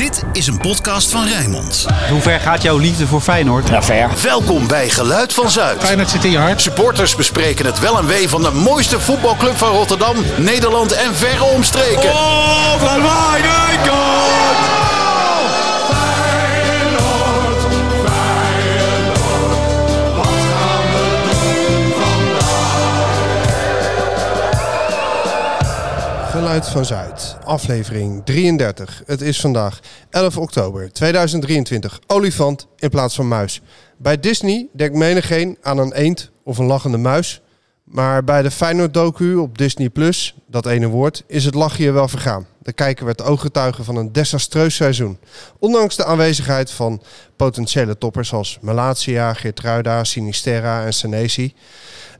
Dit is een podcast van Rijnmond. Hoe ver gaat jouw liefde voor Feyenoord? Ja, ver. Welkom bij Geluid van Zuid. Feyenoord zit in je hart. Supporters bespreken het wel en wee van de mooiste voetbalclub van Rotterdam, Nederland en verre omstreken. Oh, van Wijnaldum! Geluid van Zuid, aflevering 33. Het is vandaag 11 oktober 2023. Olifant in plaats van muis. Bij Disney denkt menigeen aan een eend of een lachende muis. Maar bij de Feyenoord-docu op Disney+, Plus, dat ene woord, is het lachje wel vergaan. De kijker werd ooggetuige van een desastreus seizoen. Ondanks de aanwezigheid van potentiële toppers als Malatia, Geertruida, Sinisterra en Senesi.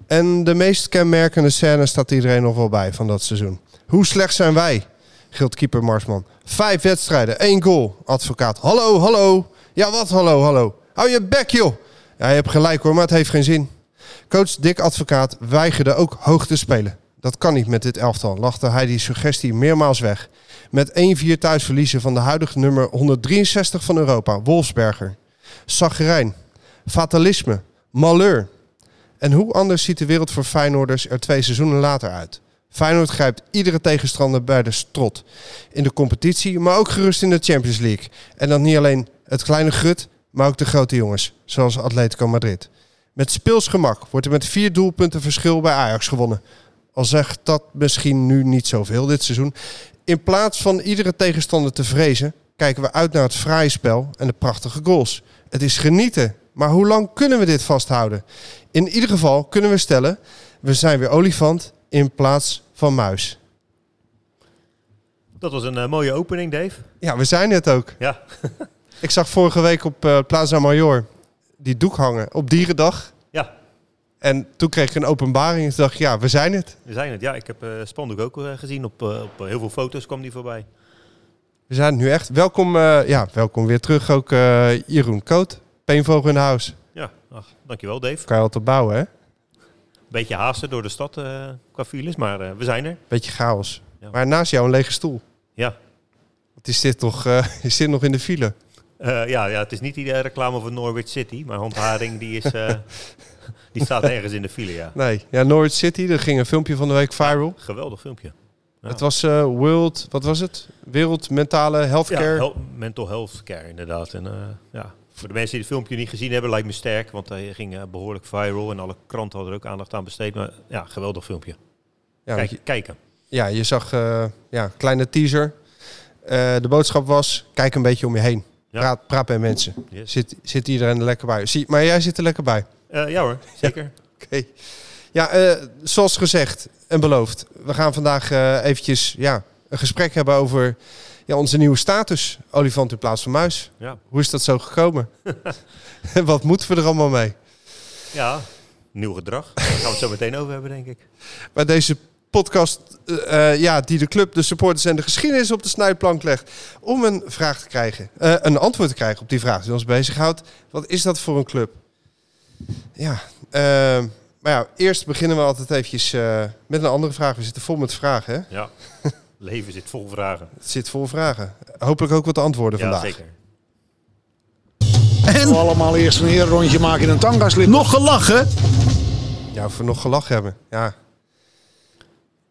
En de meest kenmerkende scène staat iedereen nog wel bij van dat seizoen. Hoe slecht zijn wij? gilt keeper Marsman. Vijf wedstrijden, één goal. Advocaat, hallo, hallo. Ja, wat hallo, hallo. Hou je bek, joh. Ja, je hebt gelijk hoor, maar het heeft geen zin. Coach Dick Advocaat weigerde ook hoog te spelen. Dat kan niet met dit elftal, lachte hij die suggestie meermaals weg. Met 1-4 thuis verliezen van de huidige nummer 163 van Europa, Wolfsberger. Zagrijn, fatalisme, malheur. En hoe anders ziet de wereld voor Feyenoorders er twee seizoenen later uit? Feyenoord grijpt iedere tegenstander bij de strot. In de competitie, maar ook gerust in de Champions League. En dan niet alleen het kleine grut, maar ook de grote jongens, zoals Atletico Madrid. Met speels gemak wordt er met vier doelpunten verschil bij Ajax gewonnen. Al zegt dat misschien nu niet zoveel dit seizoen. In plaats van iedere tegenstander te vrezen, kijken we uit naar het fraaie spel en de prachtige goals. Het is genieten, maar hoe lang kunnen we dit vasthouden? In ieder geval kunnen we stellen, we zijn weer olifant in plaats van muis. Dat was een eh, mooie opening, Dave. Ja, we zijn het ook. Ja, Ik zag vorige week op eh, Plaza Major die doek hangen op Dierendag. ja, En toen kreeg ik een openbaring en dacht ja, we zijn het. we zijn het. Ja, ik heb eh Spandoek ook gezien. Op, op heel veel foto's kwam die voorbij. We zijn nu echt. Welkom, ja, welkom weer terug ook Jeroen Koot. Peenvogel in huis. Ja, ach, dankjewel Dave. Kan je altijd bouwen, hè? Beetje haasten door de stad eh, qua files, maar eh, we zijn er. Beetje chaos. Ja. Maar naast jou een lege stoel. Ja. Wat is dit toch? eh, is dit nog in de file? Ja, ja, het is niet die reclame voor Norwich City, maar Handharing die, is, die staat ergens in de file, ja. Nee. Ja, Norwich City. Er ging een filmpje van de week viral. Geweldig filmpje. Ja. Het was World, wat was het? Wereld Mentale Ja, Healthcare. hel- mental health care inderdaad. En, ja. Voor de mensen die het filmpje niet gezien hebben, lijkt me sterk, want hij ging eh, behoorlijk viral en alle kranten hadden er ook aandacht aan besteed. Maar ja, geweldig filmpje. ja, Kijk, je, kijken. ja, je zag eh ja, kleine teaser. Eh, de boodschap was, kijk een beetje om je heen. Ja. Praat, praat bij mensen. Yes. Zit, zit iedereen er lekker bij? Zie, maar jij zit er lekker bij. Eh, ja hoor, zeker. Oké. Ja, zoals gezegd en beloofd. We gaan vandaag eh, eventjes ja, een gesprek hebben over ja, onze nieuwe status. Olifant in plaats van muis. Ja. Hoe is dat zo gekomen? En Wat moeten we er allemaal mee? Ja, nieuw gedrag. Daar gaan we het zo meteen over hebben, denk ik. Bij deze podcast eh, eh, ja, die de club, de supporters en de geschiedenis op de snijplank legt. Om een vraag te krijgen, eh, een antwoord te krijgen op die vraag die ons bezighoudt. Wat is dat voor een club? Ja, eh, maar ja, eerst beginnen we altijd eventjes met een andere vraag. We zitten vol met vragen, hè? Ja. Leven zit vol vragen. Het zit vol vragen. Hopelijk ook wat antwoorden Ja, vandaag. zeker. En allemaal eerst een herenrondje maken in een tangaslip. nog gelachen? Ja, of we nog gelachen hebben. Ja,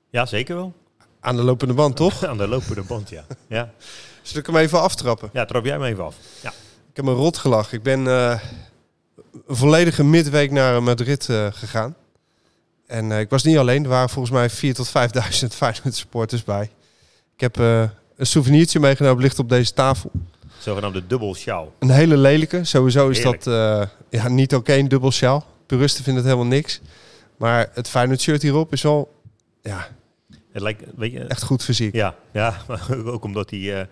Ja, zeker wel. aan de lopende band, toch? Aan de lopende band, ja. Ja, Zal ik hem even aftrappen? ja trap jij me even af. Ja. Ik heb me rot gelachen. Ik ben eh, een volledige midweek naar Madrid eh, gegaan. En eh, ik was niet alleen. Er waren volgens mij 4.000 tot 5.000 Feyenoord supporters bij. Ik heb eh, een souvenirtje meegenomen, ligt op deze tafel. Zogenaamde dubbel sjaal. Een hele lelijke. Sowieso is Heerlijk. dat eh, ja, niet oké, een dubbel sjaal. Puristen vinden het helemaal niks. Maar het Feyenoord shirt hierop is wel ja, Het lijkt, weet je, echt goed fysiek. ja, ja, maar ook omdat die, eh,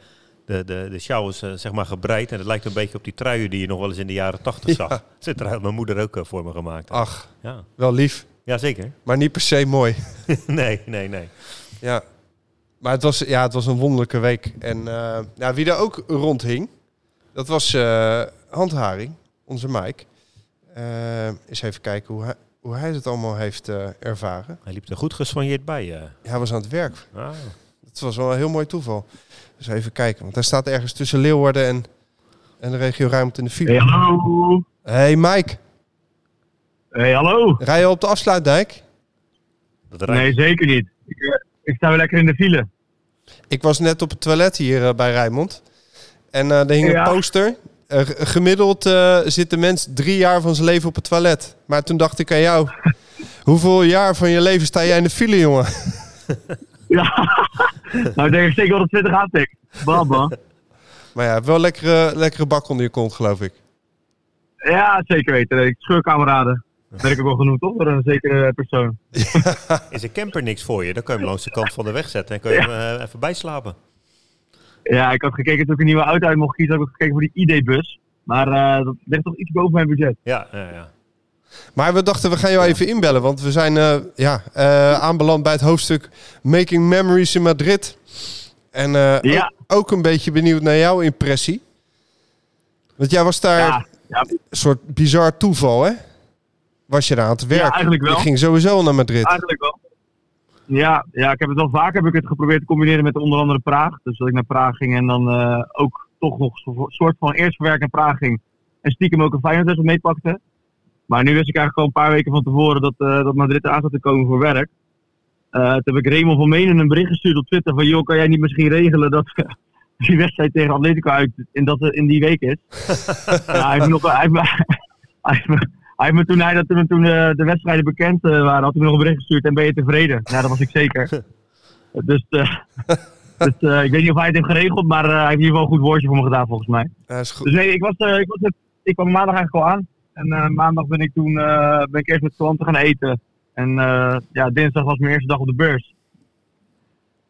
de, de, de sjaal is zeg maar gebreid. En het lijkt een beetje op die truien die je nog wel eens in de jaren tachtig zag. Ja. Zit er mijn moeder ook voor me gemaakt. Ach, Ja. wel lief. ja, zeker. Maar niet per se mooi. nee, nee, nee. Ja. Maar het was, ja, het was een wonderlijke week. En eh, ja, wie er ook rondhing, dat was eh Handharing, onze Mike. Eh eens even kijken hoe hij, hoe hij het allemaal heeft eh, ervaren. Hij liep er goed gesoigneerd bij. eh. Hij was aan het werk. Ah, Dat Het was wel een heel mooi toeval. Dus even kijken, want hij staat ergens tussen Leeuwarden en, en de regio Rijnmond in de file. Hey, hallo. Hey Mike, Hey, hallo. rij je op de afsluitdijk? Dat. Nee, zeker niet. Ik, ik sta weer lekker in de file. Ik was net op het toilet hier eh, bij Rijnmond. En eh er hing Ja. een poster. Eh, gemiddeld zit de mens drie jaar van zijn leven op het toilet. Maar toen dacht ik aan jou. Hoeveel jaar van je leven sta jij in de file, jongen? Ja. nou, ik denk ik zeker wel dat 20 aantikt. Baba. Maar ja, wel lekkere, lekkere bak onder je kont, geloof ik. Ja, zeker weten. Ik scheurkameraden. Dat werd ik ook wel genoemd, toch? Door een zekere persoon. Is een camper niks voor je? Dan kun je hem langs de kant van de weg zetten en kun je hem eh, even bijslapen. Ja, ik had gekeken toen ik een nieuwe auto uit mocht kiezen. Heb ik gekeken voor die ID-bus. Maar eh, dat ligt toch iets boven mijn budget. Ja, ja, ja. Maar we dachten, we gaan jou even inbellen. Want we zijn eh, ja, eh, aanbeland bij het hoofdstuk Making Memories in Madrid. En eh, Ja. ook, ook een beetje benieuwd naar jouw impressie. Want jij was daar Ja, ja, een soort bizar toeval, hè? Was je daar aan het werk? eigenlijk wel. Je ging sowieso naar Madrid. eigenlijk wel. Ja, ja, ik heb het wel vaak heb ik het geprobeerd te combineren met onder andere Praag. Dus dat ik naar Praag ging en dan eh, ook toch nog een soort van eerst verwerk naar Praag ging. En stiekem ook een Feyenoord meepakte. Maar nu wist ik eigenlijk al een paar weken van tevoren dat, eh, dat Madrid eraan zat te komen voor werk. Eh, toen heb ik Raymond van Menen een bericht gestuurd op Twitter van... joh, kan jij niet misschien regelen dat die wedstrijd tegen Atletico uit in, dat, in die week is? ja, hij heeft nog... Hij heeft me, hij heeft me, hij heeft me toen, hij, dat, toen, toen eh, de wedstrijden bekend eh, waren, had hij me nog een bericht gestuurd en ben je tevreden? Ja, dat was ik zeker. dus eh, dus ik weet niet of hij het heeft geregeld, maar hij heeft in ieder geval een goed woordje voor me gedaan volgens mij. Ja, is goed. Dus nee, ik, was, ik, was ik kwam maandag eigenlijk al aan. En maandag ben ik toen ben ik eerst met klanten gaan eten. En ja, dinsdag was mijn eerste dag op de beurs.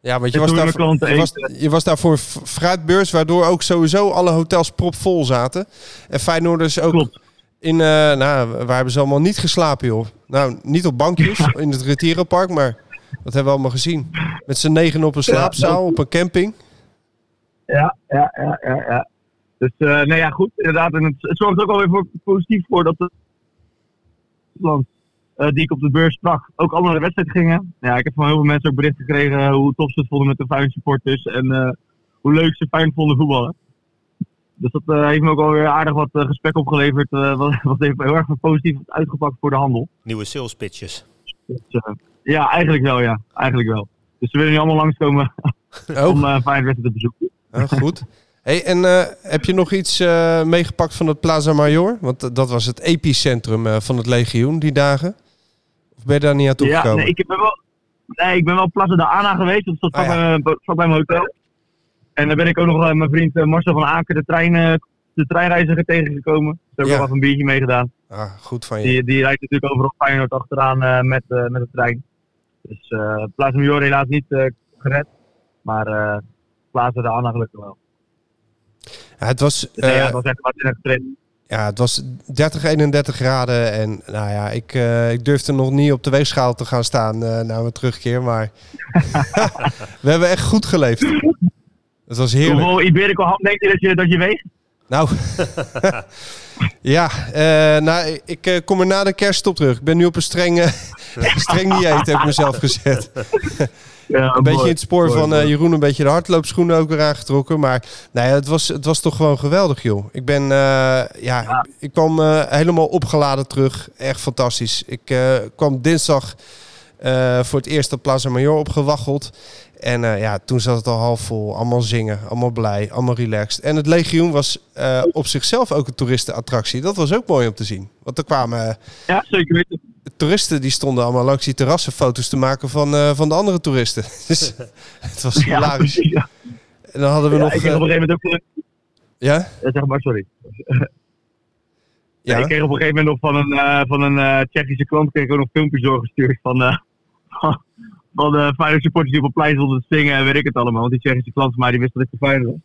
Ja, want je En was, daar, was, je was daar voor fruitbeurs, waardoor ook sowieso alle hotels propvol zaten. En Feyenoorders ook Klopt. In, eh, nou, waar hebben ze allemaal niet geslapen, joh? Nou, niet op bankjes in het Retiro-park, maar dat hebben we allemaal gezien. Met z'n negen op een slaapzaal, op een camping. Ja, ja, ja, ja. ja. Dus eh, nee, ja, goed. Inderdaad. En het, het zorgt ook alweer voor, positief voor dat de land eh, die ik op de beurs sprak ook allemaal naar de wedstrijd gingen. Ja, ik heb van heel veel mensen ook berichten gekregen hoe tof ze het vonden met de Feyenoord supporters en hoe leuk ze Feyenoord vonden voetballen. Dus dat eh, heeft me ook alweer aardig wat eh, gesprek opgeleverd. eh, wat, wat heeft heel erg positief uitgepakt voor de handel. Nieuwe sales pitches. Dus, eh, ja, eigenlijk wel, ja. Eigenlijk wel. Dus ze willen nu allemaal langskomen Oh, om uh, Feyenoord te bezoeken. goed. Hey, en eh, heb je nog iets eh, meegepakt van het Plaza Major? Want dat was het epicentrum eh, van het legioen die dagen. Of ben je daar niet aan Ja, toegekomen? nee, ik ben wel, nee, ik ben wel Plaza de Ana geweest. Dat zat Ah, ja. bij, bij mijn hotel. En daar ben ik ook nog eh, mijn vriend eh, Marcel van Aken, de, trein, eh, de treinreiziger, tegengekomen. Daar heb ik wel even een biertje meegedaan. Ah, goed van je. Die, die rijdt natuurlijk overal Feyenoord achteraan met, met de trein. Dus eh Plaza Major helaas niet gered. Maar eh Plaza de Ana gelukkig wel. Ja, het was, Dus nee, ja, het was echt waanzinnig getraind. Ja, het was 30, 31 graden. En nou ja, ik, ik durfde nog niet op de weegschaal te gaan staan na mijn terugkeer. Maar we hebben echt goed geleefd. Het was heerlijk. Hoeveel Iberico denk je dat je, dat je weegt? Nou, ja, eh, nou, ik eh, kom er na de kerst op terug. Ik ben nu op een streng, eh, streng dieet, heb ik mezelf gezet. Ja, Een beetje in het spoor Mooi, van eh. Jeroen, een beetje de hardloopschoenen ook weer aangetrokken. Maar nee, het, was, het was toch gewoon geweldig, joh. Ik ben, eh, ja, Ik, kwam helemaal opgeladen terug. Echt fantastisch. Ik kwam dinsdag voor het eerst op Plaza Major opgewaggeld. En eh, ja, toen zat het al half vol. Allemaal zingen, allemaal blij, allemaal relaxed. En het legioen was eh, op zichzelf ook een toeristenattractie. Dat was ook mooi om te zien. Want er kwamen... eh, Ja, zeker weten. de toeristen die stonden allemaal langs die terrassen foto's te maken van, eh, van de andere toeristen. Dus het was hilarisch. ja. En dan hadden we Ja, nog... ik kreeg op eh, een gegeven moment ook... ja? eh, zeg maar, sorry. Ja? Ik kreeg op een gegeven moment nog van een, eh, van een eh, Tsjechische klant kreeg ik ook nog filmpjes doorgestuurd van, eh van, van de Feyenoord supporters die op het plein stonden te zingen en weet ik het allemaal. Want die Tsjechische klant van mij die wist dat ik de Feyenoord was.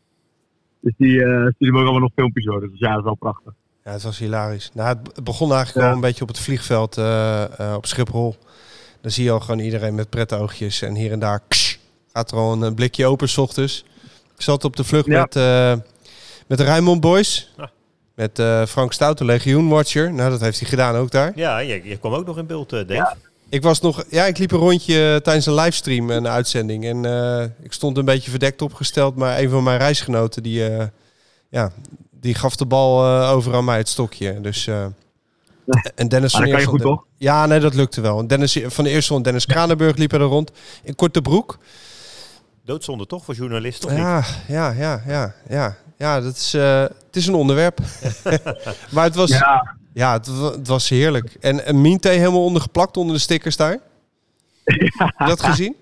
Dus die eh stuurde me ook allemaal nog filmpjes door. Dus ja, dat is wel prachtig. Ja, het was hilarisch. Nou, het begon eigenlijk Ja. al een beetje op het vliegveld eh, eh, op Schiphol. Dan zie je al gewoon iedereen met prettoogjes. En hier en daar ksh, gaat er al een eh, blikje open s ochtends. Ik zat op de vlucht Ja. met, eh, met de Rijnmond Boys. Ah. Met eh, Frank Stout, de Legioen Watcher. Nou, dat heeft hij gedaan ook daar. Ja, je, je kwam ook nog in beeld, eh Dave. Ja. Ik was nog, ja, ik liep een rondje tijdens een livestream, een uitzending. En eh, ik stond een beetje verdekt opgesteld, maar een van mijn reisgenoten die, eh, ja, die gaf de bal eh, over aan mij het stokje. Dus, eh, en Dennis van dat kan je goed, toch? Ja, nee, dat lukte wel. En Dennis van Eersel en Dennis Kranenburg liepen er rond in korte broek. Doodzonde toch voor journalisten? Of niet? Ja, ja, ja, ja, ja. Ja, dat is, eh, het is een onderwerp. maar het was, ja. Ja, het, wa- het was heerlijk. En een Minte helemaal ondergeplakt onder de stickers daar. Heb je dat gezien?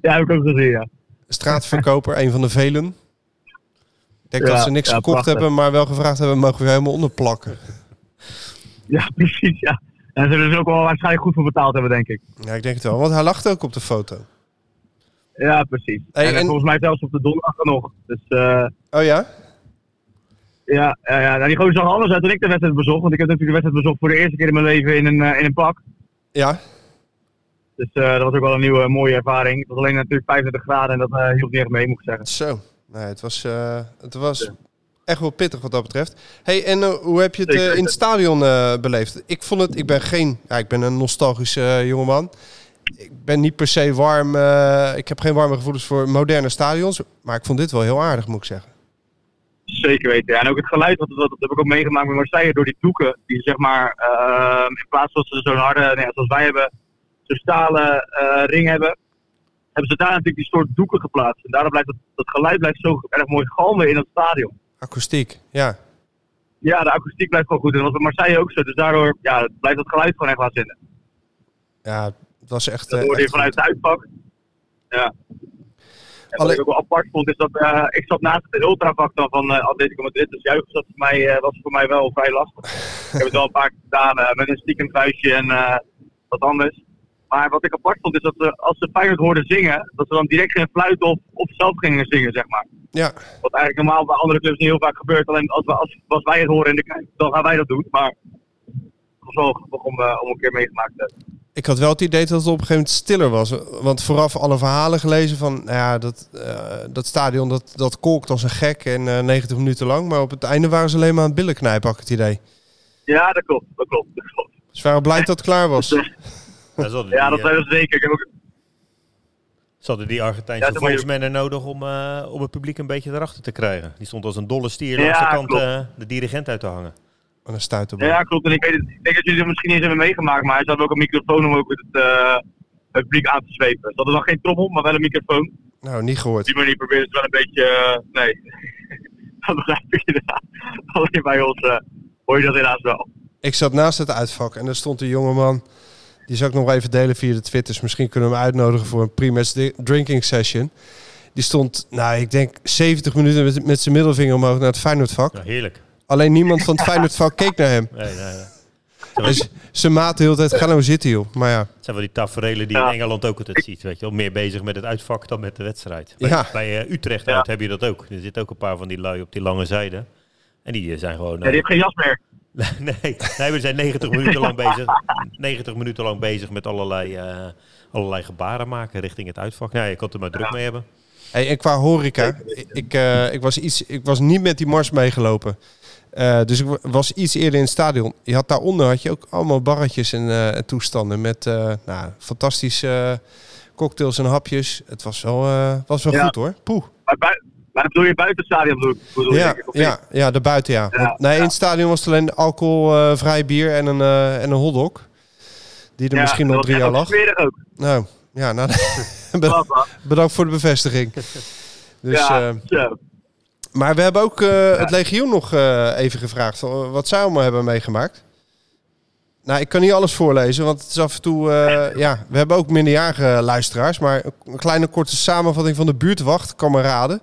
ja, heb ik ook gezien, ja. Straatverkoper, een van de velen. Ik denk Ja, dat ze niks ja, gekocht prachtig. hebben, maar wel gevraagd hebben, mogen we helemaal onderplakken. Ja, precies, ja. En ze zullen er ook wel waarschijnlijk goed voor betaald hebben, denk ik. Ja, ik denk het wel, want hij lachte ook op de foto. Ja, precies. Hey, en, en- volgens mij zelfs op de donderdag nog. Dus eh, Oh ja? Ja, ja, ja. Nou, die gozer zag anders uit toen ik de wedstrijd bezocht. Want ik heb natuurlijk de wedstrijd bezocht voor de eerste keer in mijn leven in een, eh, in een pak. Ja? Dus eh, dat was ook wel een nieuwe mooie ervaring. Het was alleen natuurlijk 35 graden en dat eh, hield niet echt mee, moet ik zeggen. Zo. Nee, het was, het was echt wel pittig wat dat betreft. hey, en hoe heb je het in het stadion beleefd? Ik vond het, ik ben geen, ja, ik ben een nostalgische jongeman. Ik ben niet per se warm, ik heb geen warme gevoelens voor moderne stadions. Maar ik vond dit wel heel aardig, moet ik zeggen. Zeker weten. Ja, en ook het geluid, wat, dat heb ik ook meegemaakt met Marseille door die doeken. Die zeg maar, ehm, in plaats van dat ze zo'n harde, nee, zoals wij hebben, zo'n stalen eh, ring hebben, hebben ze daar natuurlijk die soort doeken geplaatst. En daardoor blijft het, dat geluid blijft zo erg mooi galmen in het stadion. Akoestiek, ja. Ja, de akoestiek blijft gewoon goed. En dat was Marseille ook zo. Dus daardoor ja, blijft het geluid gewoon echt waanzinnig. Ja, het was echt... Dat eh, hoorde je vanuit het uitpak. Ja. En wat ik ook wel apart vond, is dat ik zat naast het ultravak dan van eh Atletico Madrid. Dus juichen was voor, mij, eh, was voor mij wel vrij lastig. ik heb het wel een paar keer gedaan eh, met een stiekem vuistje en wat anders. Maar wat ik apart vond, is dat ze, als ze Feyenoord hoorden zingen, dat ze dan direct geen fluit of, of zelf gingen zingen, zeg maar. Ja, Wat eigenlijk normaal bij andere clubs niet heel vaak gebeurt. Alleen als, we, als, als wij het horen in de kijk, dan gaan wij dat doen. Maar het was wel om, om een keer meegemaakt te hebben. Ik had wel het idee dat het op een gegeven moment stiller was. Want vooraf alle verhalen gelezen van, nou ja, dat, eh, dat stadion dat, dat kolkt als een gek en eh 90 minuten lang. Maar op het einde waren ze alleen maar aan het billen knijpen, had ik het idee. Ja, dat klopt. Dat klopt. Dat klopt. Ze waren blij dat het klaar was. Ja, dat zijn we zeker. Ik heb ook, ze hadden die Argentijnse Ja, dat moet je- volksman er nodig om, eh, om het publiek een beetje erachter te krijgen. Die stond als een dolle stier Ja, langs de kant eh, de dirigent uit te hangen. Wat een stuiterbal. ja, klopt. En ik, weet het, ik denk dat jullie het misschien niet eens hebben meegemaakt, maar hij had ook een microfoon om ook het, eh, het publiek aan te zwepen. Ze hadden dan geen trommel, maar wel een microfoon. Nou, niet gehoord. die manier proberen ze wel een beetje. eh, nee, dat begrijp ik inderdaad. Alleen bij ons eh, hoor je dat helaas wel. Ik zat naast het uitvak en er stond een jongeman. Die zal ik nog even delen via de Twitters. Misschien kunnen we hem uitnodigen voor een pre-match drinking session. Die stond, nou, ik denk 70 minuten met, met zijn middelvinger omhoog naar het Feyenoordvak. Ja, heerlijk. Alleen niemand van het Feyenoordvak keek naar hem. Nee, nee, nee. Dus zijn maat de hele tijd, ga nou zitten joh. Maar ja, Het zijn wel die taferelen die Ja. in Engeland ook altijd ziet. Weet je wel. Meer bezig met het uitvak dan met de wedstrijd. Bij, Ja. bij eh, Utrecht Ja. uit heb je dat ook. Er zitten ook een paar van die lui op die lange zijde. En die eh, zijn gewoon... Ja, eh, die heeft geen jas meer. nee, nee, we zijn 90 minuten lang bezig. 90 minuten lang bezig met allerlei, eh, allerlei gebaren maken richting het uitvak. Nou, je kan er maar druk mee hebben. hey, en qua horeca, ik, ik, eh, ik, was iets, ik was niet met die mars meegelopen. Eh, dus ik wa- was iets eerder in het stadion. Je had daaronder had je ook allemaal barretjes en, eh, en toestanden met eh, nou, fantastische cocktails en hapjes. Het was wel, was wel Ja. goed hoor. Poeh. Maar, maar dat bedoel je buiten het stadion, bedoel, Ja, ik, ja, ja, daarbuiten ja. Ja, Want, nee, in het stadion was het alleen alcoholvrij bier en een, en een hotdog. Die er misschien nog drie jaar lag. ook. Nou, ja, nou, bedankt voor de bevestiging. Dus, ja, zo. Maar we hebben ook eh, het legioen nog eh, even gevraagd van, wat zij allemaal hebben meegemaakt. Nou, ik kan niet alles voorlezen, want het is af en toe... eh, ja, we hebben ook minderjarige luisteraars, maar een kleine korte samenvatting van de buurtwacht, kameraden.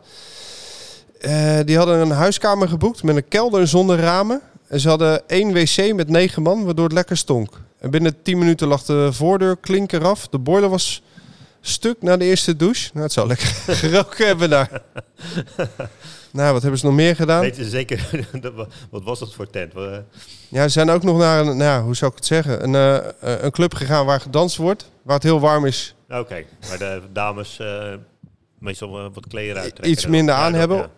Eh, die hadden een huiskamer geboekt met een kelder zonder ramen. En ze hadden één wc met negen man, waardoor het lekker stonk. En binnen tien minuten lag de voordeur klinker af. De boiler was stuk na de eerste douche. Nou, het zou lekker geroken hebben daar. nou, wat hebben ze nog meer gedaan? Weten ze zeker, wat was dat voor tent? Ja, ze zijn ook nog naar een, nou, hoe zou ik het zeggen, een, eh, eh, een club gegaan waar gedanst wordt. Waar het heel warm is. Oké, maar de dames eh, meestal wat kleren uittrekken. Iets minder aan hebben. ja.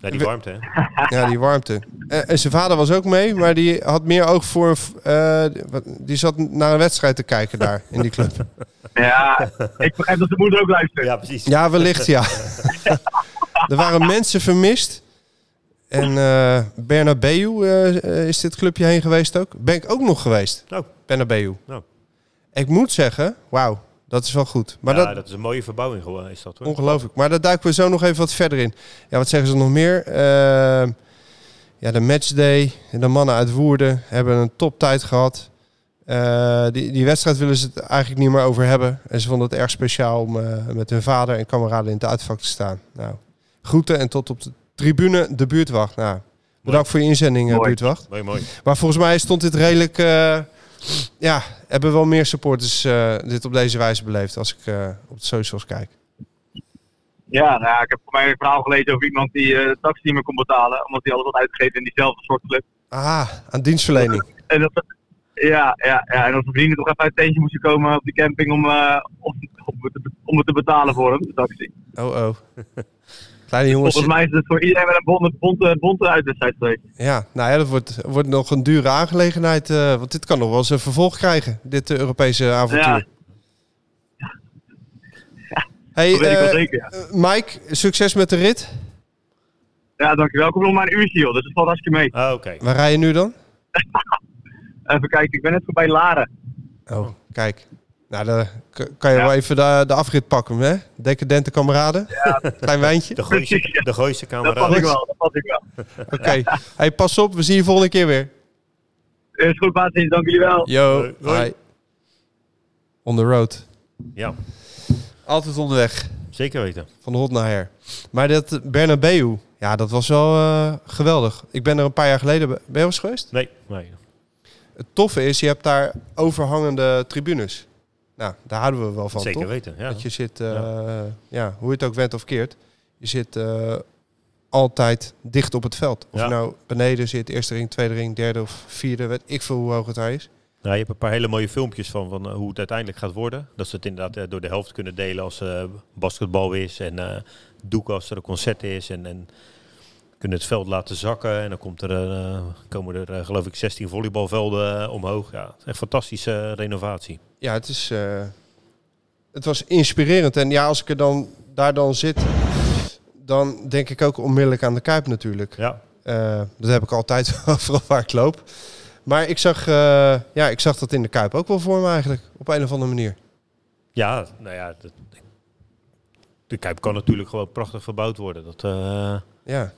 Ja, die warmte, hè? Ja, die warmte. En, en zijn vader was ook mee, maar die had meer oog voor... eh, die zat naar een wedstrijd te kijken daar, in die club. Ja, ik begrijp dat de moeder ook luistert. Ja, precies. Ja, wellicht, ja. Er waren mensen vermist. En eh Bernabeu eh, is dit clubje heen geweest ook. Ben ik ook nog geweest. Oh. Bernabeu. Nou. Ik moet zeggen, wauw, dat is wel goed. Maar ja, dat, dat is een mooie verbouwing gewoon, is dat hoor. Ongelooflijk. Maar daar duiken we zo nog even wat verder in. Ja, wat zeggen ze nog meer? Eh, ja, de matchday. De mannen uit Woerden hebben een toptijd gehad. Eh, die, die wedstrijd willen ze het eigenlijk niet meer over hebben. En ze vonden het erg speciaal om met hun vader en kameraden in het uitvak te staan. Nou, groeten en tot op de tribune de buurtwacht. Nou, bedankt voor je inzending, eh, Mooi. buurtwacht. Mooi, mooi. Maar volgens mij stond dit redelijk... eh, ja, hebben wel meer supporters eh, dit op deze wijze beleefd als ik eh, op de socials kijk. Ja, nou ja, ik heb voor mij een verhaal gelezen over iemand die eh, de taxi niet meer kon betalen. Omdat hij alles had uitgegeven in diezelfde soort club. Ah, aan dienstverlening. En dat, ja, ja, ja, en dat zijn vrienden toch even uit het tentje moesten komen op die camping om, eh, om, om, het te, om het te betalen voor hem, de taxi. Oh, oh. Kleine jongens. Volgens mij is het voor iedereen wel een bonte, bonte, bonte uitwedstrijd geweest. Ja, nou ja, dat wordt, wordt nog een dure aangelegenheid. eh, want dit kan nog wel eens een vervolg krijgen, dit eh, Europese avontuur. Ja. Hey, Dat weet ik wel eh, zeker, ja. Mike, succes met de rit. Ja, dankjewel. Ik kom nog maar een uurtje, joh, dus het valt hartstikke mee. Ah, oké. Waar rij je nu dan? Even kijken, ik ben net voorbij Laren. Oh, kijk. Nou, dan kan je Ja. wel even de, de afrit pakken, hè? Decadente kameraden. Klein wijntje. De Gooise, de Gooise Dat camera. pas ik wel, dat pas ik wel. Oké. Hey, pas op, we zien je volgende keer weer. Is goed, baas, dank jullie wel. Yo, Hoi. Hoi. hi. On the road. Ja, Altijd onderweg. zeker weten. Van de hot naar her. Maar dat Bernabeu, ja, dat was wel eh, geweldig. Ik ben er een paar jaar geleden... bij- Ben je wel eens geweest? Nee, nee. Het toffe is, je hebt daar overhangende tribunes. Nou, daar houden we wel van, zeker toch? weten. Ja. Dat je zit, eh, ja. hoe je het ook went of keert, je zit eh, altijd dicht op het veld. Of Ja. je nou beneden zit, eerste ring, tweede ring, derde of vierde, weet ik veel hoe hoog het daar is. Nou, je hebt een paar hele mooie filmpjes van, van eh, hoe het uiteindelijk gaat worden. Dat ze het inderdaad eh, door de helft kunnen delen als eh basketbal is en eh doeken als er een concert is. En, en kunnen het veld laten zakken. En dan komt er, eh, komen er eh, geloof ik 16 volleybalvelden eh, omhoog. Ja, een fantastische eh, renovatie. Ja, het is, eh, het was inspirerend. En ja, als ik er dan daar dan zit, dan denk ik ook onmiddellijk aan de Kuip natuurlijk. Ja, Eh, dat heb ik altijd overal waar ik loop. Maar ik zag, eh, ja, ik zag dat in de Kuip ook wel voor me eigenlijk, op een of andere manier. ja nou ja. Dat, de Kuip kan natuurlijk gewoon prachtig verbouwd worden. Dat, Ja,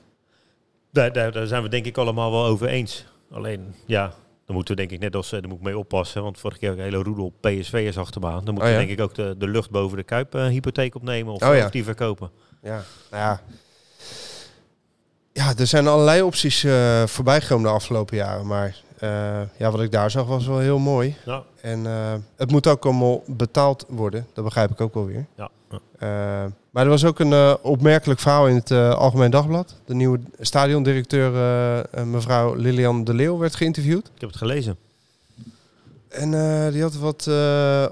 Daar, daar, daar zijn we denk ik allemaal wel over eens. Alleen, ja, dan moeten we denk ik net als, eh, daar moet ik mee oppassen. Want vorige keer ik een hele roedel PSV'ers achter me aan. Dan moeten Oh ja? we denk ik ook de, de lucht boven de Kuip eh, hypotheek opnemen. Of, Oh ja. of die verkopen. Ja, nou ja. Ja, er zijn allerlei opties eh voorbij gekomen de afgelopen jaren. Maar eh, ja, wat ik daar zag was wel heel mooi. Nou, En eh, het moet ook allemaal betaald worden. Dat begrijp ik ook wel weer. ja. ja. Eh, maar er was ook een opmerkelijk verhaal in het Algemeen Dagblad. De nieuwe stadiondirecteur, mevrouw Lilian de Leeuw, werd geïnterviewd. Ik heb het gelezen. En die had wat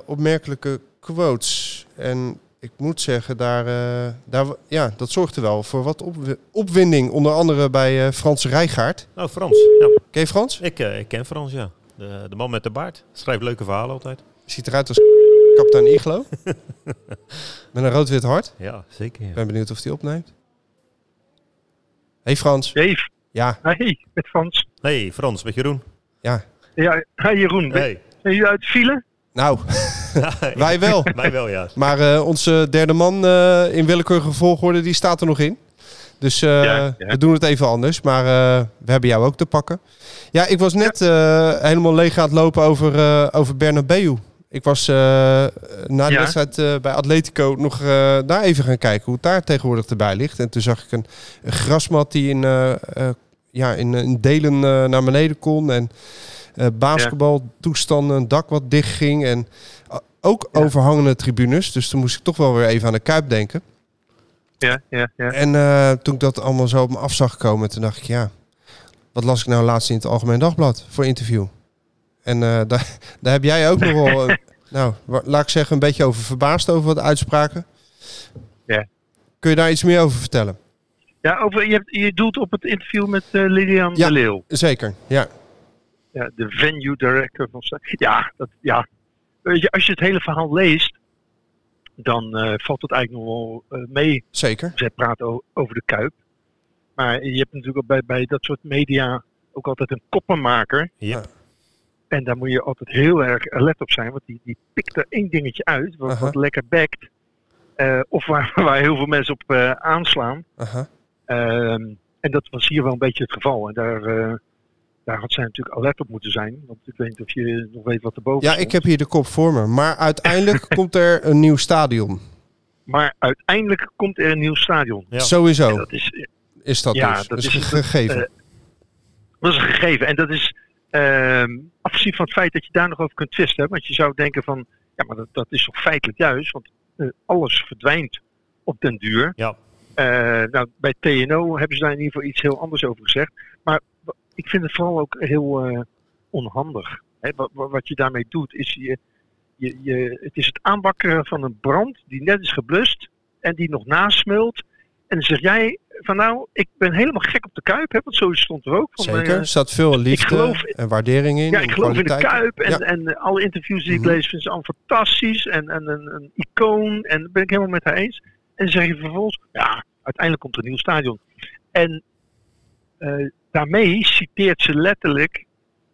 opmerkelijke quotes. En ik moet zeggen, daar, eh, daar, ja, dat zorgde wel voor wat opwi- opwinding. Onder andere bij eh, Frans Rijgaard. Oh, Frans. Ja. Ken je Frans? Ik, eh, ik ken Frans, ja. De, de man met de baard. Schrijft leuke verhalen altijd. Ziet eruit als kapitein Iglo. Met een rood-wit hart. Ja, zeker. Ja. ben benieuwd of die opneemt. Hey Frans. Dave, Ja, hey, met Frans. Hey, Frans, met Jeroen. ja. Ja, hey Jeroen, ben Hey. zijn jullie uit file? Nou, wij wel. Wij wel, ja. Maar eh, onze derde man eh, in willekeurige volgorde, die staat er nog in. Dus eh, Ja, ja. we doen het even anders. Maar eh, we hebben jou ook te pakken. Ja, ik was net eh, helemaal leeg aan het lopen over, eh over Bernabeu. Ik was eh, na de Ja. wedstrijd eh, bij Atletico nog eh, daar even gaan kijken hoe het daar tegenwoordig erbij ligt. En toen zag ik een, een grasmat die in, ja, in, in delen eh, naar beneden kon. En basketbaltoestanden, een dak wat dicht ging. En eh, ook overhangende tribunes. Dus toen moest ik toch wel weer even aan de Kuip denken. Ja, ja, ja. En eh, toen ik dat allemaal zo op me af zag komen, toen dacht ik, ja, wat las ik nou laatst in het Algemeen Dagblad voor interview? En eh, daar, daar heb jij ook nog wel, eh, nou, laat ik zeggen, een beetje over verbaasd over wat uitspraken. Ja. Kun je daar iets meer over vertellen? Ja, over, je, hebt, je doelt op het interview met eh, Lilian Ja. de Leeuw. Zeker, ja. Ja, de venue director van Ja, dat, ja. Weet je, als je het hele verhaal leest, dan eh, valt het eigenlijk nog wel eh, mee. Zeker. Zij praten over de Kuip. Maar je hebt natuurlijk ook bij, bij dat soort media ook altijd een koppenmaker. Ja. En daar moet je altijd heel erg alert op zijn, want die, die pikt er één dingetje uit, wat, lekker bekt. Eh, of waar, waar heel veel mensen op eh, aanslaan. Ehm, en dat was hier wel een beetje het geval. En daar, eh, daar had zij natuurlijk alert op moeten zijn. Want ik weet niet of je nog weet wat erboven Ja, stond. ik heb hier de kop voor me. Maar uiteindelijk komt er een nieuw stadion. Maar uiteindelijk komt er een nieuw stadion. Ja. En Sowieso dat is, is dat Ja, dus. dat is is- gegeven. eh, dat is een gegeven. En dat is ehm, afgezien van het feit dat je daar nog over kunt twisten. hè. Want je zou denken van, ja, maar dat, dat is toch feitelijk juist. Want eh, alles verdwijnt op den duur. Ja. Eh, nou, bij TNO hebben ze daar in ieder geval iets heel anders over gezegd. Ik vind het vooral ook heel eh, onhandig. Wat, wat je daarmee doet, is je, je, je, het is het aanbakkeren van een brand die net is geblust en die nog nasmult. En dan zeg jij van nou, ik ben helemaal gek op de Kuip, hè, want zo stond er ook. Van, Zeker. eh, Er staat veel liefde geloof- en waardering in. ja, ik geloof in de. Kuip en, Ja. en alle interviews die ik Mhm. lees vind ze allemaal fantastisch en, en een, een icoon en dat ben ik helemaal met haar eens. En dan zeg je vervolgens, ja, uiteindelijk komt er een nieuw stadion. En eh, daarmee citeert ze letterlijk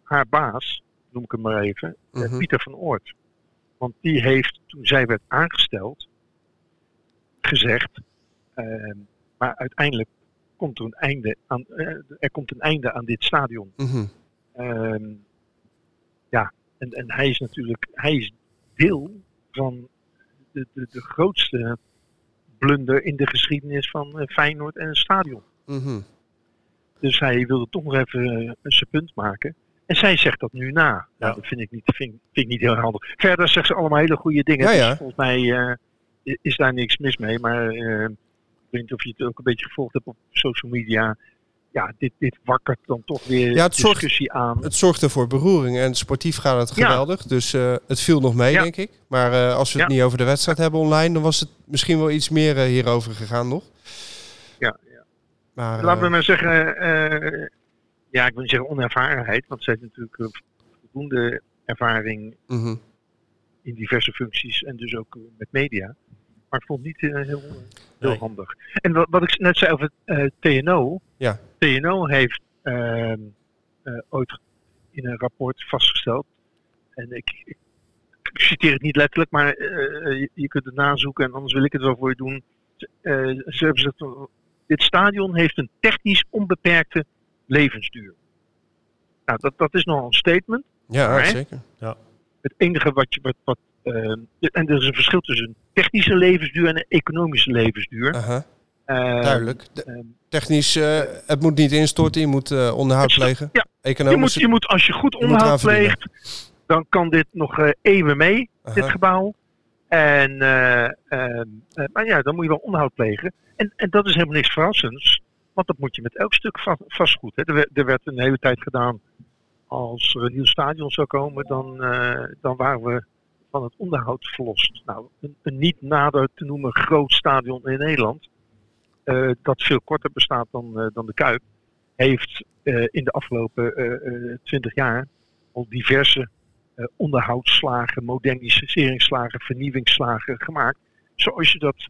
haar baas, noem ik hem maar even, eh, Mhm. Pieter van Oort. Want die heeft, toen zij werd aangesteld, gezegd, ehm, maar uiteindelijk komt er een einde aan, eh, er komt een einde aan dit stadion. Mhm. Ehm, ja, en, en hij is natuurlijk hij is deel van de, de, de grootste blunder in de geschiedenis van eh, Feyenoord en het stadion. Mhm. Dus hij wilde toch nog even eh, zijn punt maken. En zij zegt dat nu na. Ja. Nou, dat vind ik, niet, vind, vind ik niet heel handig. Verder zegt ze allemaal hele goede dingen. Ja, Dus ja. volgens mij eh, is daar niks mis mee. Maar eh, ik weet niet of je het ook een beetje gevolgd hebt op social media. Ja, dit, dit wakkert dan toch weer Ja, het zorgt- discussie aan. Het zorgde voor beroering en sportief gaat het Ja. geweldig. Dus het viel nog mee, Ja. denk ik. Maar als we het Ja. niet over de wedstrijd hebben online, dan was het misschien wel iets meer hierover gegaan nog. Ja, ja. Maar, Laten we eh, maar zeggen, eh, ja, ik wil niet zeggen onervarenheid, want zij heeft natuurlijk eh, voldoende ervaring mhm. in diverse functies en dus ook met media. Maar ik vond het niet heel, heel Nee. handig. En wat, wat ik net zei over TNO. Ja. TNO heeft ehm, eh, ooit in een rapport vastgesteld. En ik, ik, citeer het niet letterlijk, maar je, je kunt het nazoeken en anders wil ik het wel voor je doen. Eh, ze hebben dit stadion heeft een technisch onbeperkte levensduur. Nou, dat, dat is nogal een statement. Ja, Maar, zeker. Het enige wat je. Wat, wat, eh, en er is een verschil tussen een technische levensduur en een economische levensduur. Eh, duidelijk. De- ehm, technisch, eh, het moet niet instorten. Je moet onderhoud plegen. ja, je, Economisch. moet, je moet, als je goed je onderhoud pleegt, dan kan dit nog eeuwen mee, dit gebouw. En, eh, ehm, eh, maar ja, dan moet je wel onderhoud plegen. En, en dat is helemaal niks verrassends, want dat moet je met elk stuk va- vastgoed. Hè. Er, werd, er een hele tijd gedaan, als er een nieuw stadion zou komen, dan, eh, dan waren we van het onderhoud verlost. Nou, een, niet nader te noemen groot stadion in Nederland, dat veel korter bestaat dan, dan de Kuip, heeft in de afgelopen twintig jaar al diverse onderhoudsslagen, moderniseringsslagen, vernieuwingsslagen gemaakt. Zoals je dat,